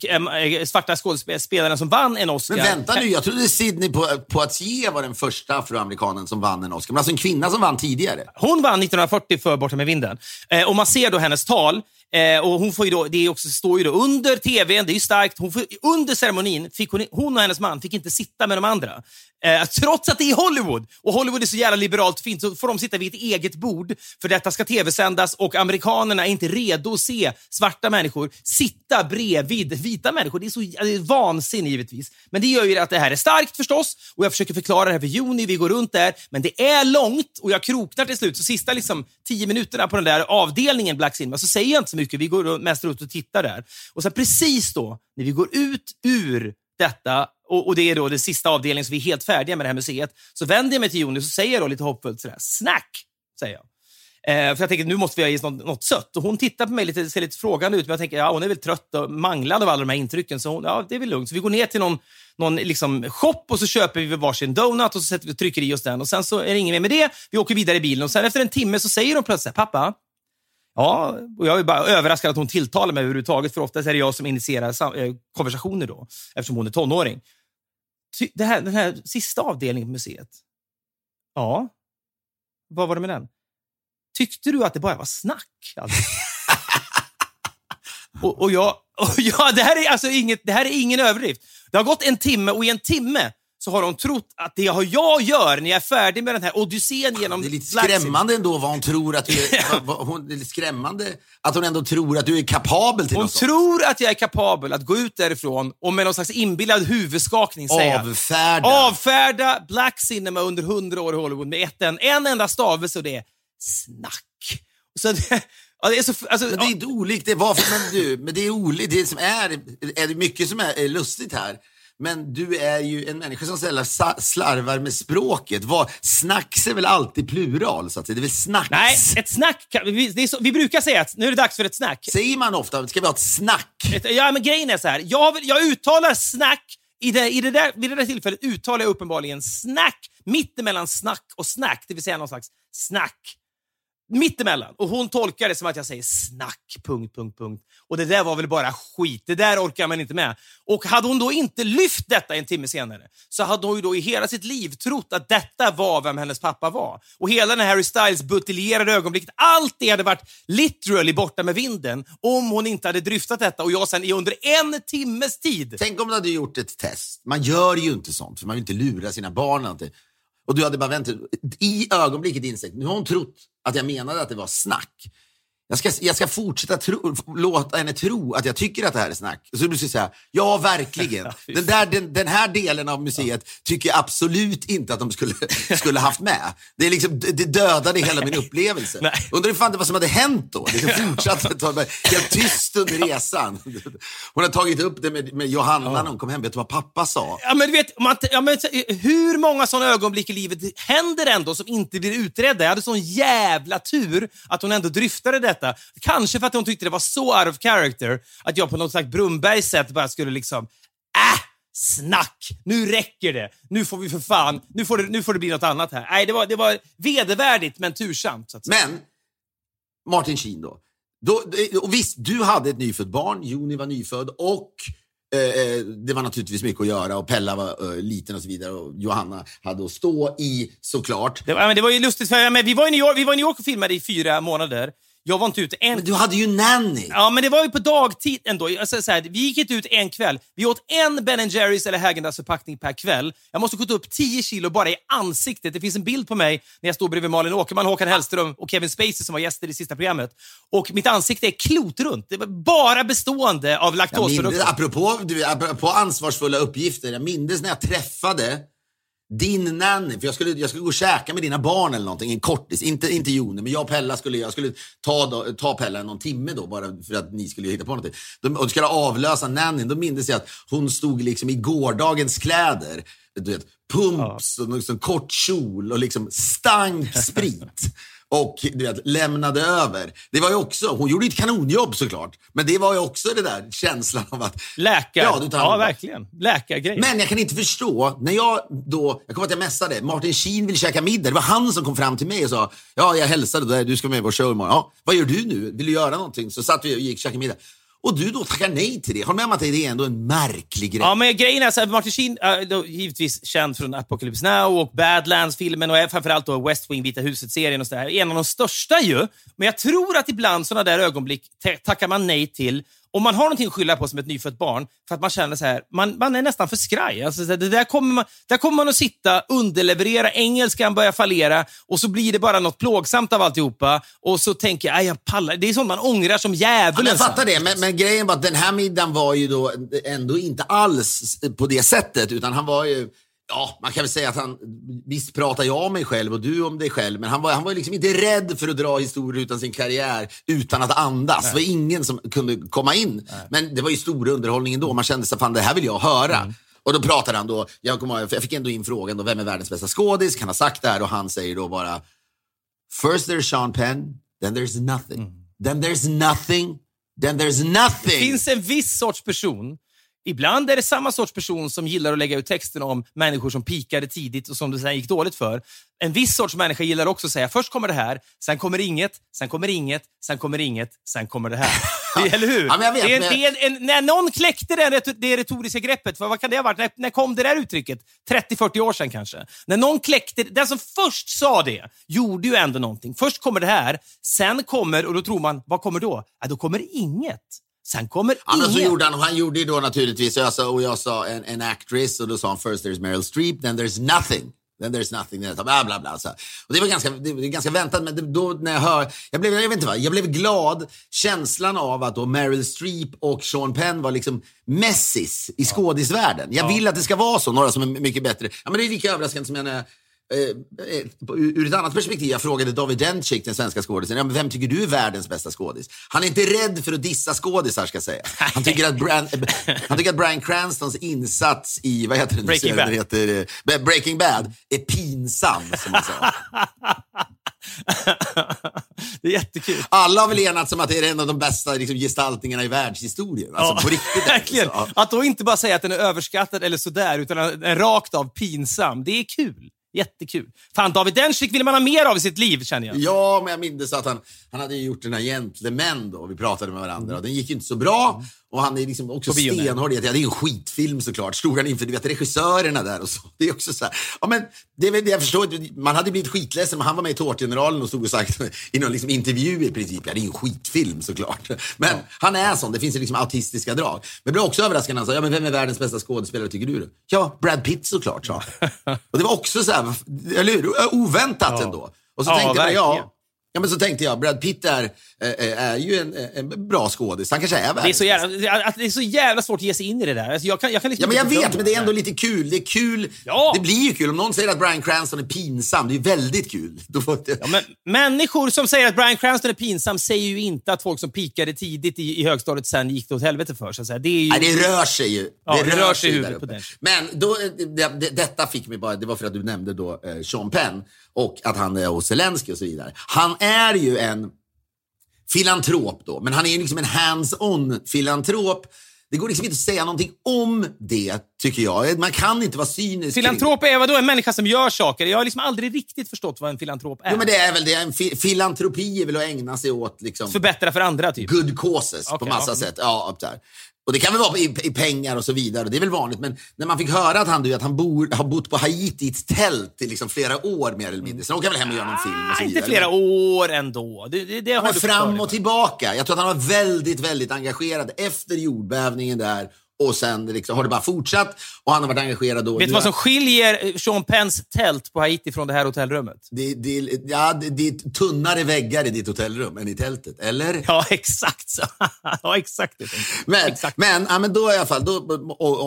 äh, svarta skådespelaren som vann en Oscar.
Men vänta nu, jag trodde Sidney Poitier var den första afroamerikanen som vann en Oscar. Men alltså en kvinna som vann tidigare.
Hon vann 1940 för Borta med vinden. Eh, och man ser då hennes tal. Eh, och hon får ju då, det också, står ju då under tvn, det är ju starkt. Hon får, under ceremonin fick hon, hon och hennes man fick inte sitta med de andra. Eh, trots att det är Hollywood, och Hollywood är så jävla liberalt fint, så får de sitta vid ett eget bord, för detta ska tv-sändas och amerikanerna är inte redo att se svarta människor sitta bredvid vita människor. Det är så det är vansinne givetvis. Men det gör ju att det här är starkt förstås, och jag försöker förklara det här för Juni, vi går runt där, men det är långt och jag kroknar till slut. Så sista liksom, tio minuterna på den där avdelningen Black Cinema så säger jag inte så mycket, vi går mest ut och tittar där. Och sen precis då, när vi går ut ur detta och, och, det är då den sista avdelningen, så vi är helt färdiga med det här museet. Så vänder jag mig till Joni och säger då lite hoppfullt sådär, snack, säger jag. Eh, för jag tänker nu måste vi ha i något, något sött. Och hon tittar på mig lite, ser lite frågande ut, men jag tänker ja, hon är väl trött och manglad av alla de här intrycken, så hon, ja, det är väl lugnt. Så vi går ner till någon, någon liksom shop och så köper vi varsin donut och så sätter vi, trycker i oss den. Och Sen så är det inget mer med det. Vi åker vidare i bilen och sen efter en timme så säger hon plötsligt, pappa, Ja, och jag är bara överraskad att hon tilltalar mig överhuvudtaget, för oftast är det jag som initierar eh, konversationer då, eftersom hon är tonåring. Det här, den här sista avdelningen på museet. Ja, vad var det med den? Tyckte du att det bara var snack? Alltså? och, och, jag, och jag, det, här är alltså inget, det här är ingen överdrift. Det har gått en timme och i en timme så har hon trott att det jag gör när jag är färdig med den här odyssén genom
Det är lite skrämmande ändå vad hon tror att du är, vad, hon, det är skrämmande att hon ändå tror att du är kapabel till
Hon
något
tror att jag är kapabel att gå ut därifrån och med någon slags inbillad huvudskakning säga
Avfärda.
Avfärda Black Cinema under hundra år i Hollywood med ett, en, en enda stavelse och det är snack. Så det, ja, det är så, alltså,
Men det är inte olikt. Det, varför, men du, men det är olikt. Det som är, är det mycket som är, är lustigt här. Men du är ju en människa som sällan slarvar med språket. Vad, snacks är väl alltid plural? Så att det är väl snacks?
Nej, ett snack. Vi, det är så, vi brukar säga att nu är det dags för ett snack.
Säger man ofta, ska vi ha ett snack?
Ett, ja, men grejen är så här. Jag, jag uttalar snack i det, i det där, vid det där tillfället uttalar jag uppenbarligen snack mittemellan snack och snack, det vill säga någon slags snack. Mittemellan. Och hon tolkar det som att jag säger snack, punkt, punkt, punkt. Och det där var väl bara skit. Det där orkar man inte med. Och hade hon då inte lyft detta en timme senare så hade hon ju då i hela sitt liv trott att detta var vem hennes pappa var. Och hela den Harry Styles buteljerade ögonblicket, allt det hade varit literally borta med vinden om hon inte hade dryftat detta och jag sen under en timmes tid.
Tänk om du hade gjort ett test. Man gör ju inte sånt, för man vill inte lura sina barn. Och du hade bara väntat. I ögonblicket insett, nu har hon trott att jag menade att det var snack. Jag ska, jag ska fortsätta tro, låta henne tro att jag tycker att det här är snack. Så du ska säga, ja verkligen. Den, där, den, den här delen av museet tycker jag absolut inte att de skulle, skulle haft med. Det, är liksom, det dödade hela min upplevelse. Nej. Undrar fan vad som hade hänt då. Det fortsatte helt tyst under resan. Hon har tagit upp det med, med Johanna ja. när hon kom hem. Vet du vad pappa sa?
Ja, men vet, man, ja, men, hur många sådana ögonblick i livet händer ändå som inte blir utredda? Jag hade sån jävla tur att hon ändå dryftade det detta. Kanske för att hon tyckte det var så out of character att jag på något slags Brunnbergs sätt bara skulle liksom, äh, snack! Nu räcker det! Nu får vi för fan, nu får det, nu får det bli något annat här. Nej, det var, det var vedervärdigt men tursamt.
Men, Martin Sheen då. då. Och visst, du hade ett nyfött barn, Joni var nyfödd och eh, eh, det var naturligtvis mycket att göra och Pella var uh, liten och så vidare och Johanna hade att stå i såklart.
Det var, det var ju lustigt för men vi, var i New York, vi var i New York och filmade i fyra månader. Jag var inte ute en...
Men du hade ju nanny!
Ja, men det var ju på dagtid ändå. Alltså, så här, vi gick inte ut en kväll. Vi åt en Ben Jerrys eller Häagen förpackning per kväll. Jag måste ha gått upp 10 kilo bara i ansiktet. Det finns en bild på mig när jag står bredvid Malin Åkerman, Håkan Hellström och Kevin Spacey som var gäster i sista programmet. Och mitt ansikte är klotrunt. Det var bara bestående av laktosprodukter.
Apropå, apropå ansvarsfulla uppgifter. Jag minns när jag träffade din nanny, för jag skulle, jag skulle gå och käka med dina barn eller någonting, en kortis. Inte, inte Joni, men jag och Pella skulle, jag skulle ta, då, ta Pella någon timme då, bara för att ni skulle hitta på någonting. De, och skulle avlösa nannyn. Då minns jag att hon stod liksom i gårdagens kläder. Du vet, pumps ja. och liksom kort kjol och liksom stank sprit och du vet, lämnade över. Det var ju också, hon gjorde ett kanonjobb såklart, men det var ju också det där känslan av att...
Läkare. Ja, du tar ja verkligen. Läkargrej.
Men jag kan inte förstå, när jag då, jag kommer att jag mässade, Martin Sheen vill käka middag. Det var han som kom fram till mig och sa, ja jag hälsade där, du ska med vår show imorgon. Ja, vad gör du nu? Vill du göra någonting? Så satt vi och gick och käkade middag. Och du då tackar nej till det. Har du med om att det är ändå en märklig grej?
Ja, men grejen är så här, Martin Sheen eh, är givetvis känd från Apocalypse Now och Badlands-filmen och framförallt då West Wing, Vita huset-serien och sådär. En av de största ju. Men jag tror att ibland sådana där ögonblick tackar man nej till om man har någonting att skylla på som ett nyfött barn, för att man känner så här, man, man är nästan för skraj. Alltså, det där, kommer man, där kommer man att sitta, underleverera, engelskan börjar fallera och så blir det bara något plågsamt av alltihopa. Och så tänker jag, "Aj, jag pallar. Det är sånt man ångrar som
Ja,
djävulen.
men jag fattar det, men, men grejen var att den här middagen var ju då ändå inte alls på det sättet, utan han var ju Ja, man kan väl säga att han, visst pratar jag om mig själv och du om dig själv, men han var, han var liksom inte rädd för att dra historier utan sin karriär utan att andas. Det var ingen som kunde komma in. Men det var ju stor underhållning ändå. Man kände sig, fan det här vill jag höra.
Mm.
Och då pratade han då, jag, ihåg, jag fick ändå in frågan då, vem är världens bästa skådis? Kan ha sagt det här och han säger då bara First there's Sean Penn, then there's nothing. Then there's nothing, then there's nothing.
Det finns en viss sorts person. Ibland är det samma sorts person som gillar att lägga ut texten om människor som pikade tidigt och som det sen gick dåligt för. En viss sorts människa gillar också att säga först kommer det här, sen kommer inget, sen kommer inget, sen kommer inget, sen kommer det här. Det, eller hur?
Ja, men jag vet,
det är,
men-
det är en, när någon kläckte det, det retoriska greppet, för vad kan det ha varit? När, när kom det där uttrycket? 30-40 år sedan kanske. När någon kläckte, den som först sa det, gjorde ju ändå någonting. Först kommer det här, sen kommer, och då tror man, vad kommer då? Ja, då kommer inget. Sen kommer
Ja, men så gjorde han, och han gjorde ju då naturligtvis, jag sa, och jag sa en, en actress och då sa han first there's Meryl Streep, then there's nothing. Then there's nothing, then bla bla bla. Så. Och det var ganska, det var ganska väntat, men det, då när jag hör, jag blev, jag vet inte vad, jag blev glad. Känslan av att då Meryl Streep och Sean Penn var liksom messis i skådisvärlden. Jag vill att det ska vara så, några som är mycket bättre. Ja, men det är lika överraskande som jag när På- ur ett annat perspektiv, jag frågade David Dencik, den svenska skådisen, ja, men vem tycker du är världens bästa skådis? Han är inte rädd för att dissa skådisar, ska jag säga. Han tycker att, Bran, eh, han tycker att Bryan Cranstons insats i, vad heter den?
Breaking Bad.
Heter, eh, Breaking Bad är pinsam, som han sa.
det är jättekul.
Alla har väl enats om att det är en av de bästa liksom, gestaltningarna i världshistorien. Alltså på riktigt. det
verkligen.
Ja.
Att då inte bara säga att den är överskattad eller sådär, utan rakt av pinsam. Det är kul. Jättekul. Fan, David Dencik vill man ha mer av i sitt liv, känner jag.
Ja, men jag minns att han, han hade gjort den här Gentlemen då, vi pratade med varandra och den gick inte så bra. Och han är liksom också stenhård i att ja, det är en skitfilm såklart. Stod han inför du vet, regissörerna där och så. Det är också så här, ja men det är jag förstår, man hade blivit skitledsen men han var med i Tårtgeneralen och stod och sagt i någon liksom intervju i princip, ja det är en skitfilm såklart. Men han är sån, det finns liksom autistiska drag. Men det blev också överraskande när han sa, ja men vem är världens bästa skådespelare tycker du då? Ja, Brad Pitt såklart, sa. Och det var också så här, eller hur? Oväntat
Ja.
ändå. Och så
Ja,
tänkte jag, ja. Ja, men så tänkte jag, Brad Pitt är, är, är ju en, en bra skådis. Han kanske är
Det är,
världens
så jävla, det är så jävla svårt att ge sig in i det där. Alltså jag kan, jag kan liksom
Ja, men jag vet, men det är ändå lite kul. Det är kul.
Ja.
Det blir ju kul. Om någon säger att Bryan Cranston är pinsam, det är väldigt kul. Det...
Ja, men människor som säger att Bryan Cranston är pinsam säger ju inte att folk som pikade tidigt i, i högstadiet sen gick det åt helvete för. Säga. Det är ju...
Nej, det rör sig ju.
Ja, det rör sig i huvudet på den.
Men då, det, detta fick mig bara, det var för att du nämnde då eh, Sean Penn och att han är hos Zelensky och så vidare. Han är ju en filantrop då, men han är ju liksom en hands-on filantrop. Det går liksom inte att säga någonting om det, tycker jag. Man kan inte vara cynisk.
Filantrop är vadå? En människa som gör saker. Jag har liksom aldrig riktigt förstått vad en filantrop är.
Jo, men det är väl det. En fi filantropi är väl att ägna sig åt liksom,
Förbättra för andra, typ.
good causes på
Okej,
massa
ja.
sätt. Ja, där. Och det kan väl vara i, i pengar och så vidare. Det är väl vanligt. Men när man fick höra att han, du vet, han bor, har bott på Haiti i ett tält i liksom flera år mer eller mindre. Sen åker han väl hem och gör någon film och så vidare.
inte flera år ändå. Det, det, det har
Men fram och tillbaka. Jag tror att han var väldigt, väldigt engagerad efter jordbävningen där. Och sen liksom, har det bara fortsatt. Och han har varit engagerad då.
Vet du vad som skiljer eh, Sean Penns tält på Haiti från det här hotellrummet?
det, det, ja, det, det är tunnare väggar i ditt hotellrum än i tältet, eller?
Ja, exakt så. ja, exakt.
Men,
exakt.
men, ja, men då i alla fall, då,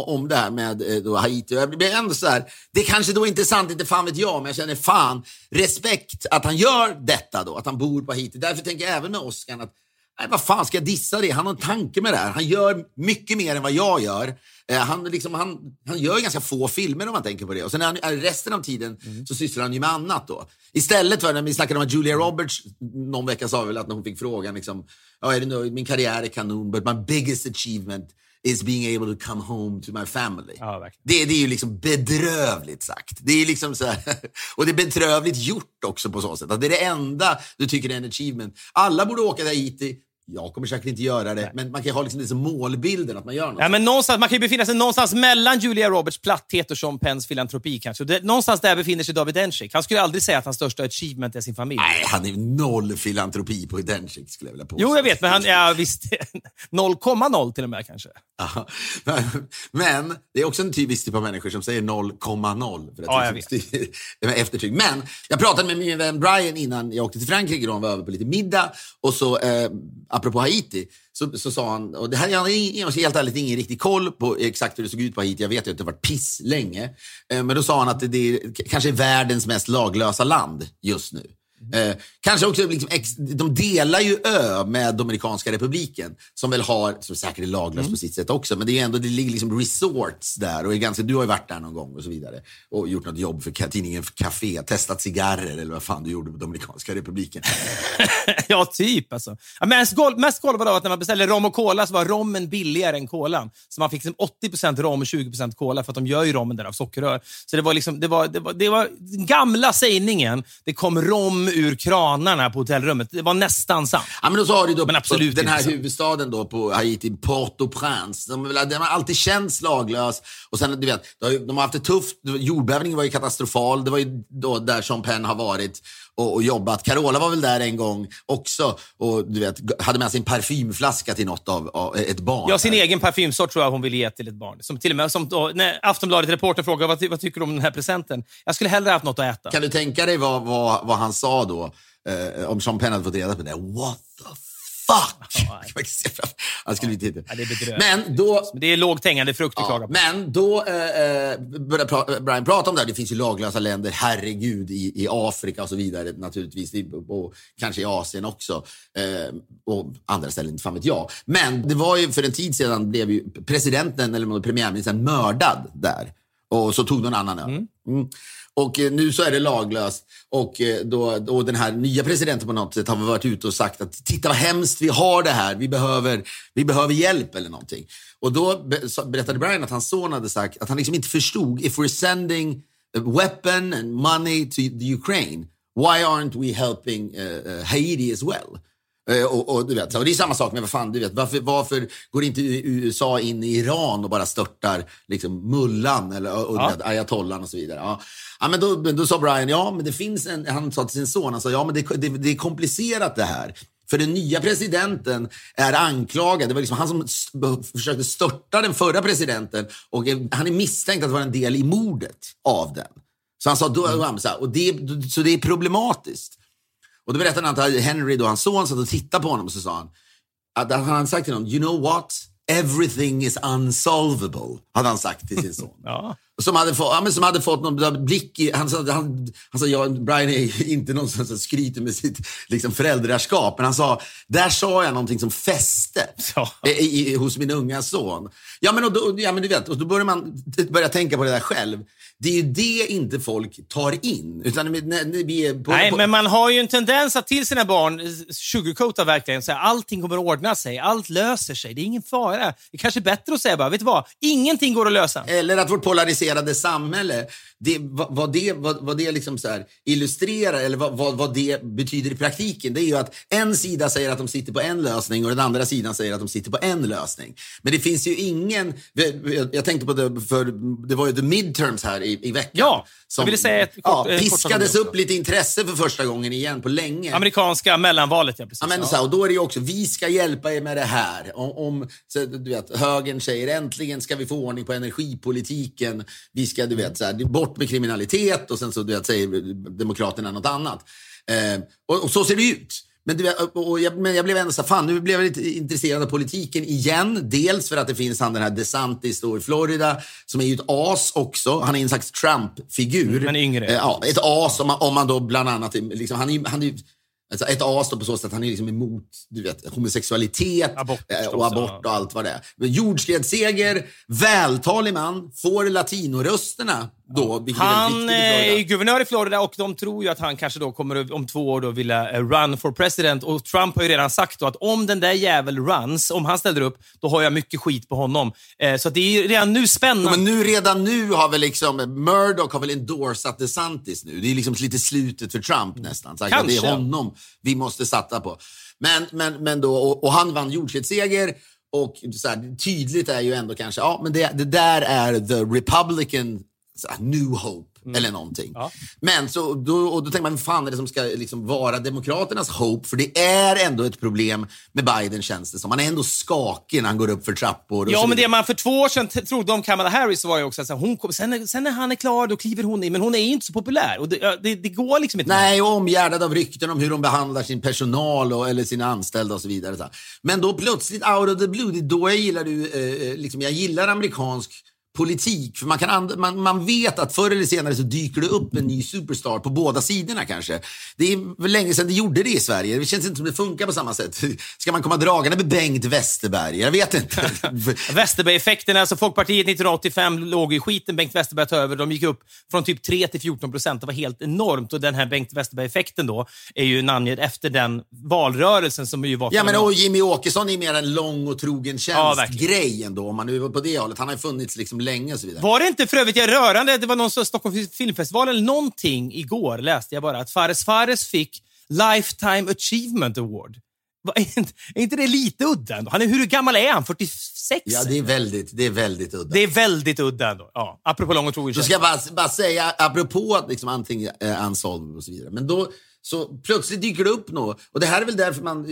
om det här med eh, då Haiti. Jag blir ändå så här, det kanske då är intressant, inte fan vet jag, men jag känner fan respekt att han gör detta då, att han bor på Haiti. Därför tänker jag även med Oscar att Nej, vad fan ska jag dissa det? Han har en tanke med det här. Han gör mycket mer än vad jag gör. Eh, han, liksom, han, han gör ganska få filmer om man tänker på det. Och sen han, är resten av tiden så sysslar han ju med annat då. Istället för när vi snackade om att Julia Roberts någon vecka sa väl att när hon fick frågan liksom, ja, är det nu, min karriär är kanon, but my biggest achievement is being able to come home to my family.
Ja.
Det, det är ju liksom bedrövligt sagt. Det är liksom så här, och det är bedrövligt gjort också på så sätt. Att det är det enda du tycker är en achievement. Alla borde åka till Haiti, jag kommer säkert inte göra det, men man kan ha liksom som målbilden att man gör något.
Ja, men någonstans, man kan ju befinna sig någonstans mellan Julia Roberts platthet och Sean Penns filantropi. kanske. Det, någonstans där befinner sig David Dencik. Han skulle aldrig säga att hans största achievement är sin familj.
Nej, han är noll filantropi på Dencik skulle jag vilja påstå.
Jo, jag vet, men han, ja, visst. 0,0 till och med kanske.
Ja, men det är också en typisk typ av människor som säger 0,0 för att
Ja, jag
liksom med eftertryck. Men jag pratade med min vän Brian innan jag åkte till Frankrike och han var över på lite middag. Och så, eh, apropå Haiti, så, så sa han, och det här jag har alltså helt ärligt ingen riktig koll på exakt hur det såg ut på Haiti. Jag vet ju att det har varit piss länge. Eh, men då sa han att det, det är, kanske är världens mest laglösa land just nu. Eh, kanske också, liksom, ex, de delar ju ö med Dominikanska republiken som väl har, som säkert är laglöst på sitt sätt också, men det är ändå, det ligger liksom resorts där och är ganska, du har ju varit där någon gång och så vidare och gjort något jobb för tidningen Café, testat cigarrer eller vad fan du gjorde på Dominikanska republiken.
ja, typ alltså. Ja, mest, gol mest golvad av att när man beställde rom och cola så var rommen billigare än kolan. Så man fick liksom 80% rom och 20% cola för att de gör ju rommen där av sockerrör. Så det var liksom, det var, det var, det var den gamla sägningen, det kom rom ur kranarna på hotellrummet. Det var nästan sant.
Ja, men då så har du då
Men absolut
den här huvudstaden då på Haiti, Port-au-Prince. De, de har alltid känts laglös. Och sen, du vet, de har, ju- de har haft det tufft. Jordbävningen var ju katastrofal. Det var ju då där Sean Penn har varit och, och jobbat. Carola var väl där en gång också och du vet, hade med sig en parfymflaska till något av, av ett barn.
Ja, sin egen parfymsort tror jag hon ville ge till ett barn. Som till och med, som då, när Aftonbladet-reportern frågade vad, ty- vad tycker du om den här presenten? Jag skulle hellre haft något att äta.
Kan du tänka dig vad, vad, vad han sa då? Eh, om Sean Penn hade fått reda på det. What the fuck! han skulle inte
Ja, det är bedrövligt.
Men då,
Det är lågt hängande frukt du
Ja,
klagar på.
men då eh, eh, började Brian prata om det här. Det finns ju laglösa länder, herregud, i, i Afrika och så vidare naturligtvis. Och kanske i Asien också. Eh, och andra ställen, inte fan vet jag. Men det var ju för en tid sedan blev ju presidenten, eller premiärministern, mördad där. Och så tog någon annan över. Mm. Och eh, nu så är det laglöst. Och eh, då, den här nya presidenten på något sätt har varit ute och sagt att titta vad hemskt vi har det här. Vi behöver, vi behöver hjälp eller någonting. Och då be- berättade Brian att hans son hade sagt att han liksom inte förstod if we're sending weapon and money to the Ukraine, why aren't we helping uh, uh, Haiti as well? Eh, Och, och, du vet, och det är samma sak med vad fan, du vet, varför, varför går inte USA in i Iran och bara störtar liksom, mullan eller och,
Ja.
vet, ayatollan och så vidare? Ja. Ja, men då, då sa Brian, ja men det finns en, han sa till sin son, han sa, ja men det, det, det är komplicerat det här. För den nya presidenten är anklagad. Det var liksom han som försökte störta den förra presidenten och han är misstänkt att vara en del i mordet av den. Så han sa, då, så, här, och det, så det är problematiskt. Och då berättade han att Henry, då, hans son, satt och tittade på honom och så sa han att han hade sagt till honom, you know what? Everything is unsolvable, hade han sagt till sin son.
Ja.
Som hade, fått, ja, som hade fått någon blick i... Han sa, han, han sa ja, Brian är inte någon som skryter med sitt liksom, föräldraskap, men han sa, där sa jag någonting som fäste
Ja.
i, i, hos min unga son. Ja, men, och då, ja, men du vet, och då börjar man börja tänka på det där själv. Det är ju det inte folk tar in. Utan vi är på,
Nej,
på,
men man har ju en tendens att till sina barn eh, sugarcoata verkligen. Säga allting kommer att ordna sig, allt löser sig, det är ingen fara. Det är kanske bättre att säga bara, vet du vad? Ingenting går att lösa.
Eller att vårt polariserade samhälle, det, vad, vad det, vad, vad det liksom så illustrerar eller vad, vad, vad det betyder i praktiken, det är ju att en sida säger att de sitter på en lösning och den andra sidan säger att de sitter på en lösning. Men det finns ju ingen, jag, tänkte på det, för det var ju the midterms här i, i veckan.
Ja, jag ville säga ett kort-
ja,
eh, kort
piskades upp lite intresse för första gången igen på länge.
Amerikanska mellanvalet, ja. Precis.
Ja, men, så här, och då är det ju också, vi ska hjälpa er med det här. Om, om så, du vet, högern säger äntligen ska vi få ordning på energipolitiken. Vi ska, du vet, så här, bort med kriminalitet och sen så du vet, säger Demokraterna något annat. Eh, och, och så ser det ut. Men, du och jag, men jag blev ändå så fan nu blev jag lite intresserad av politiken igen. Dels för att det finns han den här DeSantis då i Florida som är ju ett as också. Han är en slags Trump-figur.
Men yngre.
Eh, ja, ett as om man, om man då bland annat, liksom, han är han är Alltså ett as då på så sätt att han är liksom emot du vet, homosexualitet
Abort,
eh, och abort och allt vad det är. Men Jordskredsseger, vältalig man, får latinorösterna då. är väldigt
Han
i
eh, är guvernör i Florida och de tror ju att han kanske då kommer om två år då vilja eh, run for president. Och Trump har ju redan sagt att om den där jävel runs, om han ställer upp, då har jag mycket skit på honom. Så det är redan nu spännande.
Men nu, redan nu har väl liksom, Murdoch har väl endorsat DeSantis nu. Det är liksom lite slutet för Trump nästan. Så att det
Kanske.
är honom vi måste satsa på. Men, men, men då, och, och han vann jordskredsseger och så här, tydligt är ju ändå kanske, ja men det, det där är the republican new hope. Eller någonting.
Ja.
Men så, då, och då tänker man, vad fan är det som ska liksom vara Demokraternas hope? För det är ändå ett problem med Biden känns det som. Han är ändå skakig när han går upp för trappor. Och
Ja, men det man för två år sedan trodde om Kamala Harris var ju också att så här, hon kom, sen, sen när han är klar, då kliver hon in. Men hon är ju inte så populär. Och det, det, det går liksom inte.
Nej, och omgärdad av rykten om hur de behandlar sin personal och, eller sina anställda och så vidare. Men då plötsligt, out of the blue, då jag gillar, du, eh, liksom, jag gillar amerikansk politik. För man, kan man, man vet att förr eller senare så dyker det upp en ny superstar på båda sidorna kanske. Det är länge sedan det gjorde det i Sverige. Det känns inte som det funkar på samma sätt. Ska man komma dragande med Bengt Westerberg? Jag vet inte.
Westerberg-effekten, alltså Folkpartiet 1985 låg i skiten, Bengt Westerberg tog över. De gick upp från typ 3 till 14 procent. Det var helt enormt. Och den här Bengt Westerberg-effekten då är ju namnget efter den valrörelsen som ju var
Ja, men och Jimmy Åkesson är mer en lång och trogen
Ja,
tjänst-grej ändå, om man nu är på det hållet. Han har ju funnits liksom länge och så vidare.
Var det inte för övrigt jag rörande, det var någon som Stockholm filmfestival eller någonting igår läste jag bara att Fares Fares fick Lifetime Achievement Award. Är inte, det lite udda ändå? Han är, hur gammal är han? 46?
Ja, det är väldigt, det är väldigt udda.
Det är väldigt udda ändå. Ja, apropå lång och trogen
Så ska jag bara, bara säga, apropå liksom allting är unsolved och så vidare. Men då, så plötsligt dyker det upp något. Och det här är väl därför man...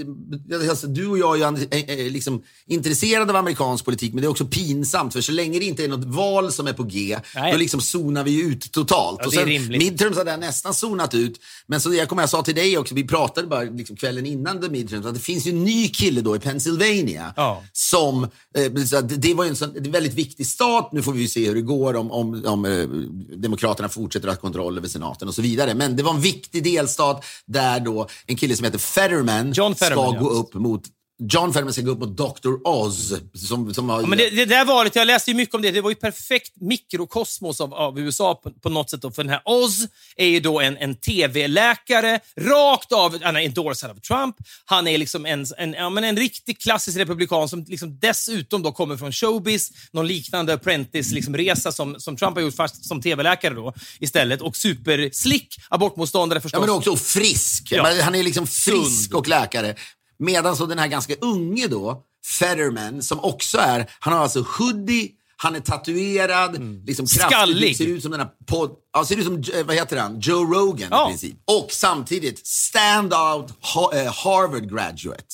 Alltså, du och jag är liksom intresserade av amerikansk politik, men det är också pinsamt. För så länge det inte är något val som är på G,
Nej.
då liksom zonar vi ut totalt.
Ja,
och
det
sen, midterms hade jag nästan zonat ut. Men så jag kommer jag sa till dig också, vi pratade bara liksom kvällen innan the midterms, att det finns ju en ny kille då i Pennsylvania
Ja.
som, eh, det var ju en, sån, det en väldigt viktig stat. Nu får vi se hur det går om, om, om eh, Demokraterna fortsätter att ha kontroll över senaten och så vidare. Men det var en viktig delstat där då en kille som heter Fetterman,
Fetterman,
ska
ja.
gå upp mot John Fetterman ska gå upp mot Dr. Oz. Som, som har,
Ja, men det, det där valet, jag läste ju mycket om det. Det var ju perfekt mikrokosmos av, av USA på, på något sätt. Då. För den här Oz är ju då en, en tv-läkare, rakt av, han är endorsad av Trump. Han är liksom en, en, ja, men en riktig klassisk republikan som liksom dessutom då kommer från showbiz, någon liknande apprentice-resa liksom, resa som, som Trump har gjort fast som tv-läkare då istället. Och superslick abortmotståndare förstås.
Ja, men också frisk.
Ja.
Han är liksom frisk
Sund.
och läkare. Medan så den här ganska unge då, Fetterman, som också är, han har alltså hoodie, han är tatuerad, liksom kraftig,
Mm. Skallig.
ser ut som den här pod, ja, ser ut som, eh, vad heter han, Joe Rogan
Ja.
i princip. Och samtidigt stand-out eh, Harvard graduate.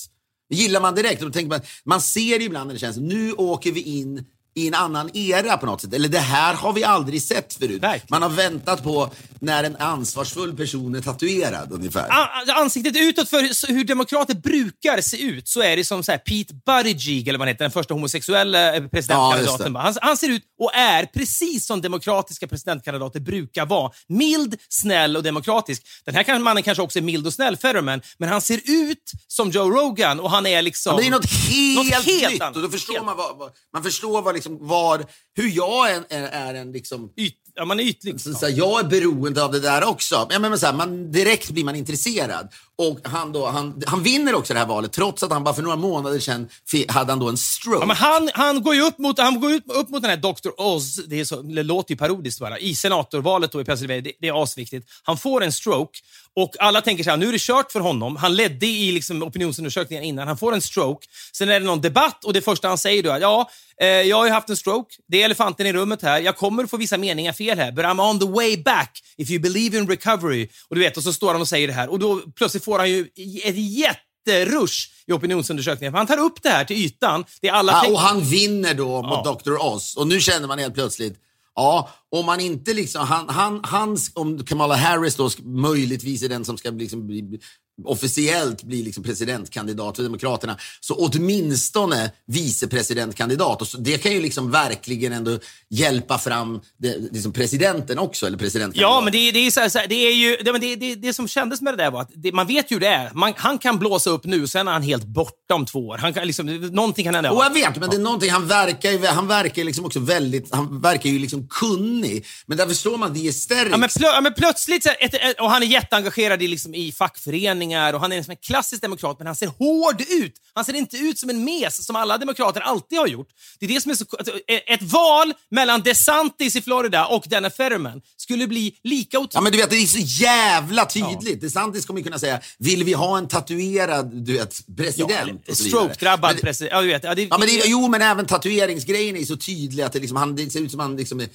Det gillar man direkt. Och då tänker man, man ser ibland när det känns, nu åker vi in i en annan era på något sätt. Eller det här har vi aldrig sett förut.
Verkligen.
Man har väntat på när en ansvarsfull person är tatuerad ungefär.
A- ansiktet utåt för hur demokrater brukar se ut så är det som så här Pete Buttigieg, eller vad han heter, den första homosexuella eh,
Ja,
presidentkandidaten.
det.
han, han ser ut och är precis som demokratiska presidentkandidater brukar vara. Mild, snäll och demokratisk. Den här mannen kanske också är mild och snäll, Fetterman, men han ser ut som Joe Rogan och han är liksom...
Ja, men det är något helt,
Något helt
nytt.
annat.
Och då förstår
Helt-
man, vad, vad, man förstår vad, liksom, var, hur jag är, är, är en liksom,
Yt, ja, man är ytlig.
så, så här, jag är beroende av det där också. Ja, men, så här, man, direkt blir man intresserad. Och han, då, han, han vinner också det här valet, trots att han bara för några månader sedan hade han då en stroke.
Ja, men han, han går ju upp mot, han går upp, upp mot den här Dr. Oz, det, är så, det låter ju parodiskt bara, i senatorvalet då i Pennsylvania. Det, det är asviktigt. Han får en stroke och alla tänker så här, nu är det kört för honom. Han ledde i liksom, opinionsundersökningen innan. Han får en stroke. Sen är det någon debatt och det första han säger då är ja, jag har ju haft en stroke. Det är elefanten i rummet här. Jag kommer få vissa meningar fel här, but I'm on the way back if you believe in recovery. Och du vet, och så står han och säger det här och då plötsligt får han ju ett jätterush i opinionsundersökningen. Han tar upp det här till ytan. Det är alla
Ja, och han vinner då mot
Ja.
Dr. Oz. Och nu känner man helt plötsligt, ja, om man inte liksom, han, han, han, om Kamala Harris då möjligtvis är den som ska liksom bli, officiellt bli liksom presidentkandidat för Demokraterna, så åtminstone vicepresidentkandidat. Och så, det kan ju liksom verkligen ändå hjälpa fram det, liksom presidenten också, eller.
Ja, men det, är- det är så här, så här, det är ju det, men det, det, det som kändes med det där var att det, man vet ju hur det är. Man, han kan blåsa upp nu, sen är han helt borta om två år. Han kan, liksom, någonting kan hända.
Och jag vet, men det är någonting, han verkar ju, han verkar liksom också väldigt, han verkar ju liksom kunnig i. Men där förstår man the aesthetics.
Ja, men, plö ja, men plötsligt, här, och han är jätteengagerad i, liksom, i fackföreningar och han är liksom en klassisk demokrat, men han ser hård ut. Han ser inte ut som en mes som alla demokrater alltid har gjort. Det är det som är så, alltså, ett val mellan DeSantis i Florida och Dana Fetterman skulle bli lika otroligt...
Ja, men du vet, det är så jävla tydligt. DeSantis kommer ju kunna säga, vill vi ha en tatuerad du vet, president?
Ja. Stroke-drabbad president. Ja, du vet. Ja, det,
Ja, men det, jo, men även tatueringsgrejen är så tydlig att det, liksom, han, det ser ut som han liksom är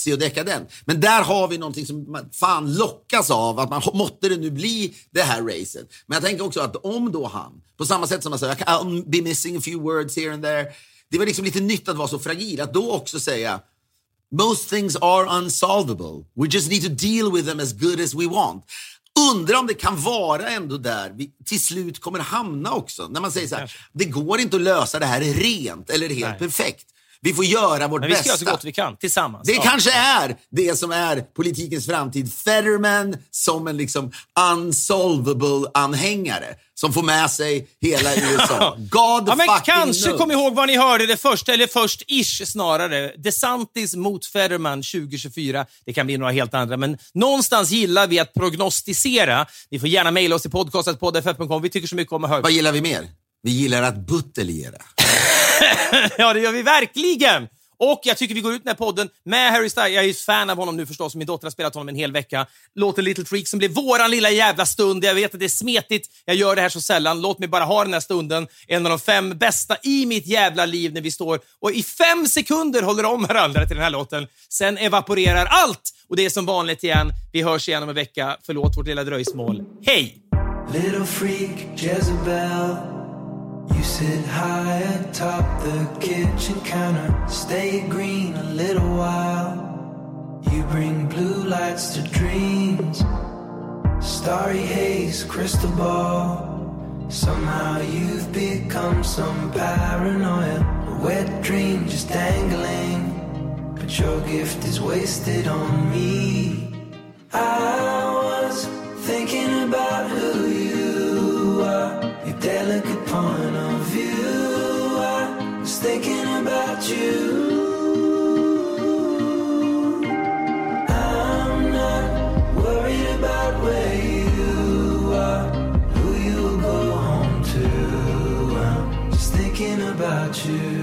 smutsig och dekadent. Men där har vi någonting som man fan lockas av, att man måtte det nu bli det här racet. Men jag tänker också att om då han, på samma sätt som man säger, I'll be missing a few words here and there. Det var liksom lite nytt att vara så fragil, att då också säga Most things are unsolvable. We just need to deal with them as good as we want. Undrar om det kan vara ändå där vi till slut kommer hamna också. När man säger så här, det går inte att lösa det här rent eller helt
Nej.
perfekt. Vi får göra vårt
men vi ska
bästa.
göra så gott vi kan tillsammans.
Det
Ja.
kanske är det som är politikens framtid. Fetterman som en liksom unsolvable-anhängare som får med sig hela USA. God
Ja, men kanske
knows.
kom ihåg var ni hörde det först, eller först ish snarare. DeSantis mot Fetterman 2024. Det kan bli några helt andra, men någonstans gillar vi att prognostisera. Ni får gärna mejla oss till podcastetpoddff.com. Vi tycker så mycket om att höra.
Vad gillar vi mer? Vi gillar att buteljera.
Ja, det gör vi verkligen! Och jag tycker vi går ut den här podden med Harry Styles. Jag är ju ett fan av honom nu förstås. Min dotter har spelat honom en hel vecka. Låter Little Freak som blev våran lilla jävla stund. Jag vet att det är smetigt. Jag gör det här så sällan. Låt mig bara ha den här stunden. En av de fem bästa i mitt jävla liv när vi står och i fem sekunder håller om varandra till den här låten. Sen evaporerar allt och det är som vanligt igen. Vi hörs igen om en vecka. Förlåt vårt lilla dröjsmål. Hej!
Little freak Jezebel, sit high atop the kitchen counter. Stay green a little while. You bring blue lights to dreams, starry haze, crystal ball. Somehow you've become some paranoia, a wet dream just dangling. But your gift is wasted on me. I was thinking about who you are, your delicate point thinking about you. I'm not worried about where you are, who you'll go home to. I'm just thinking about you.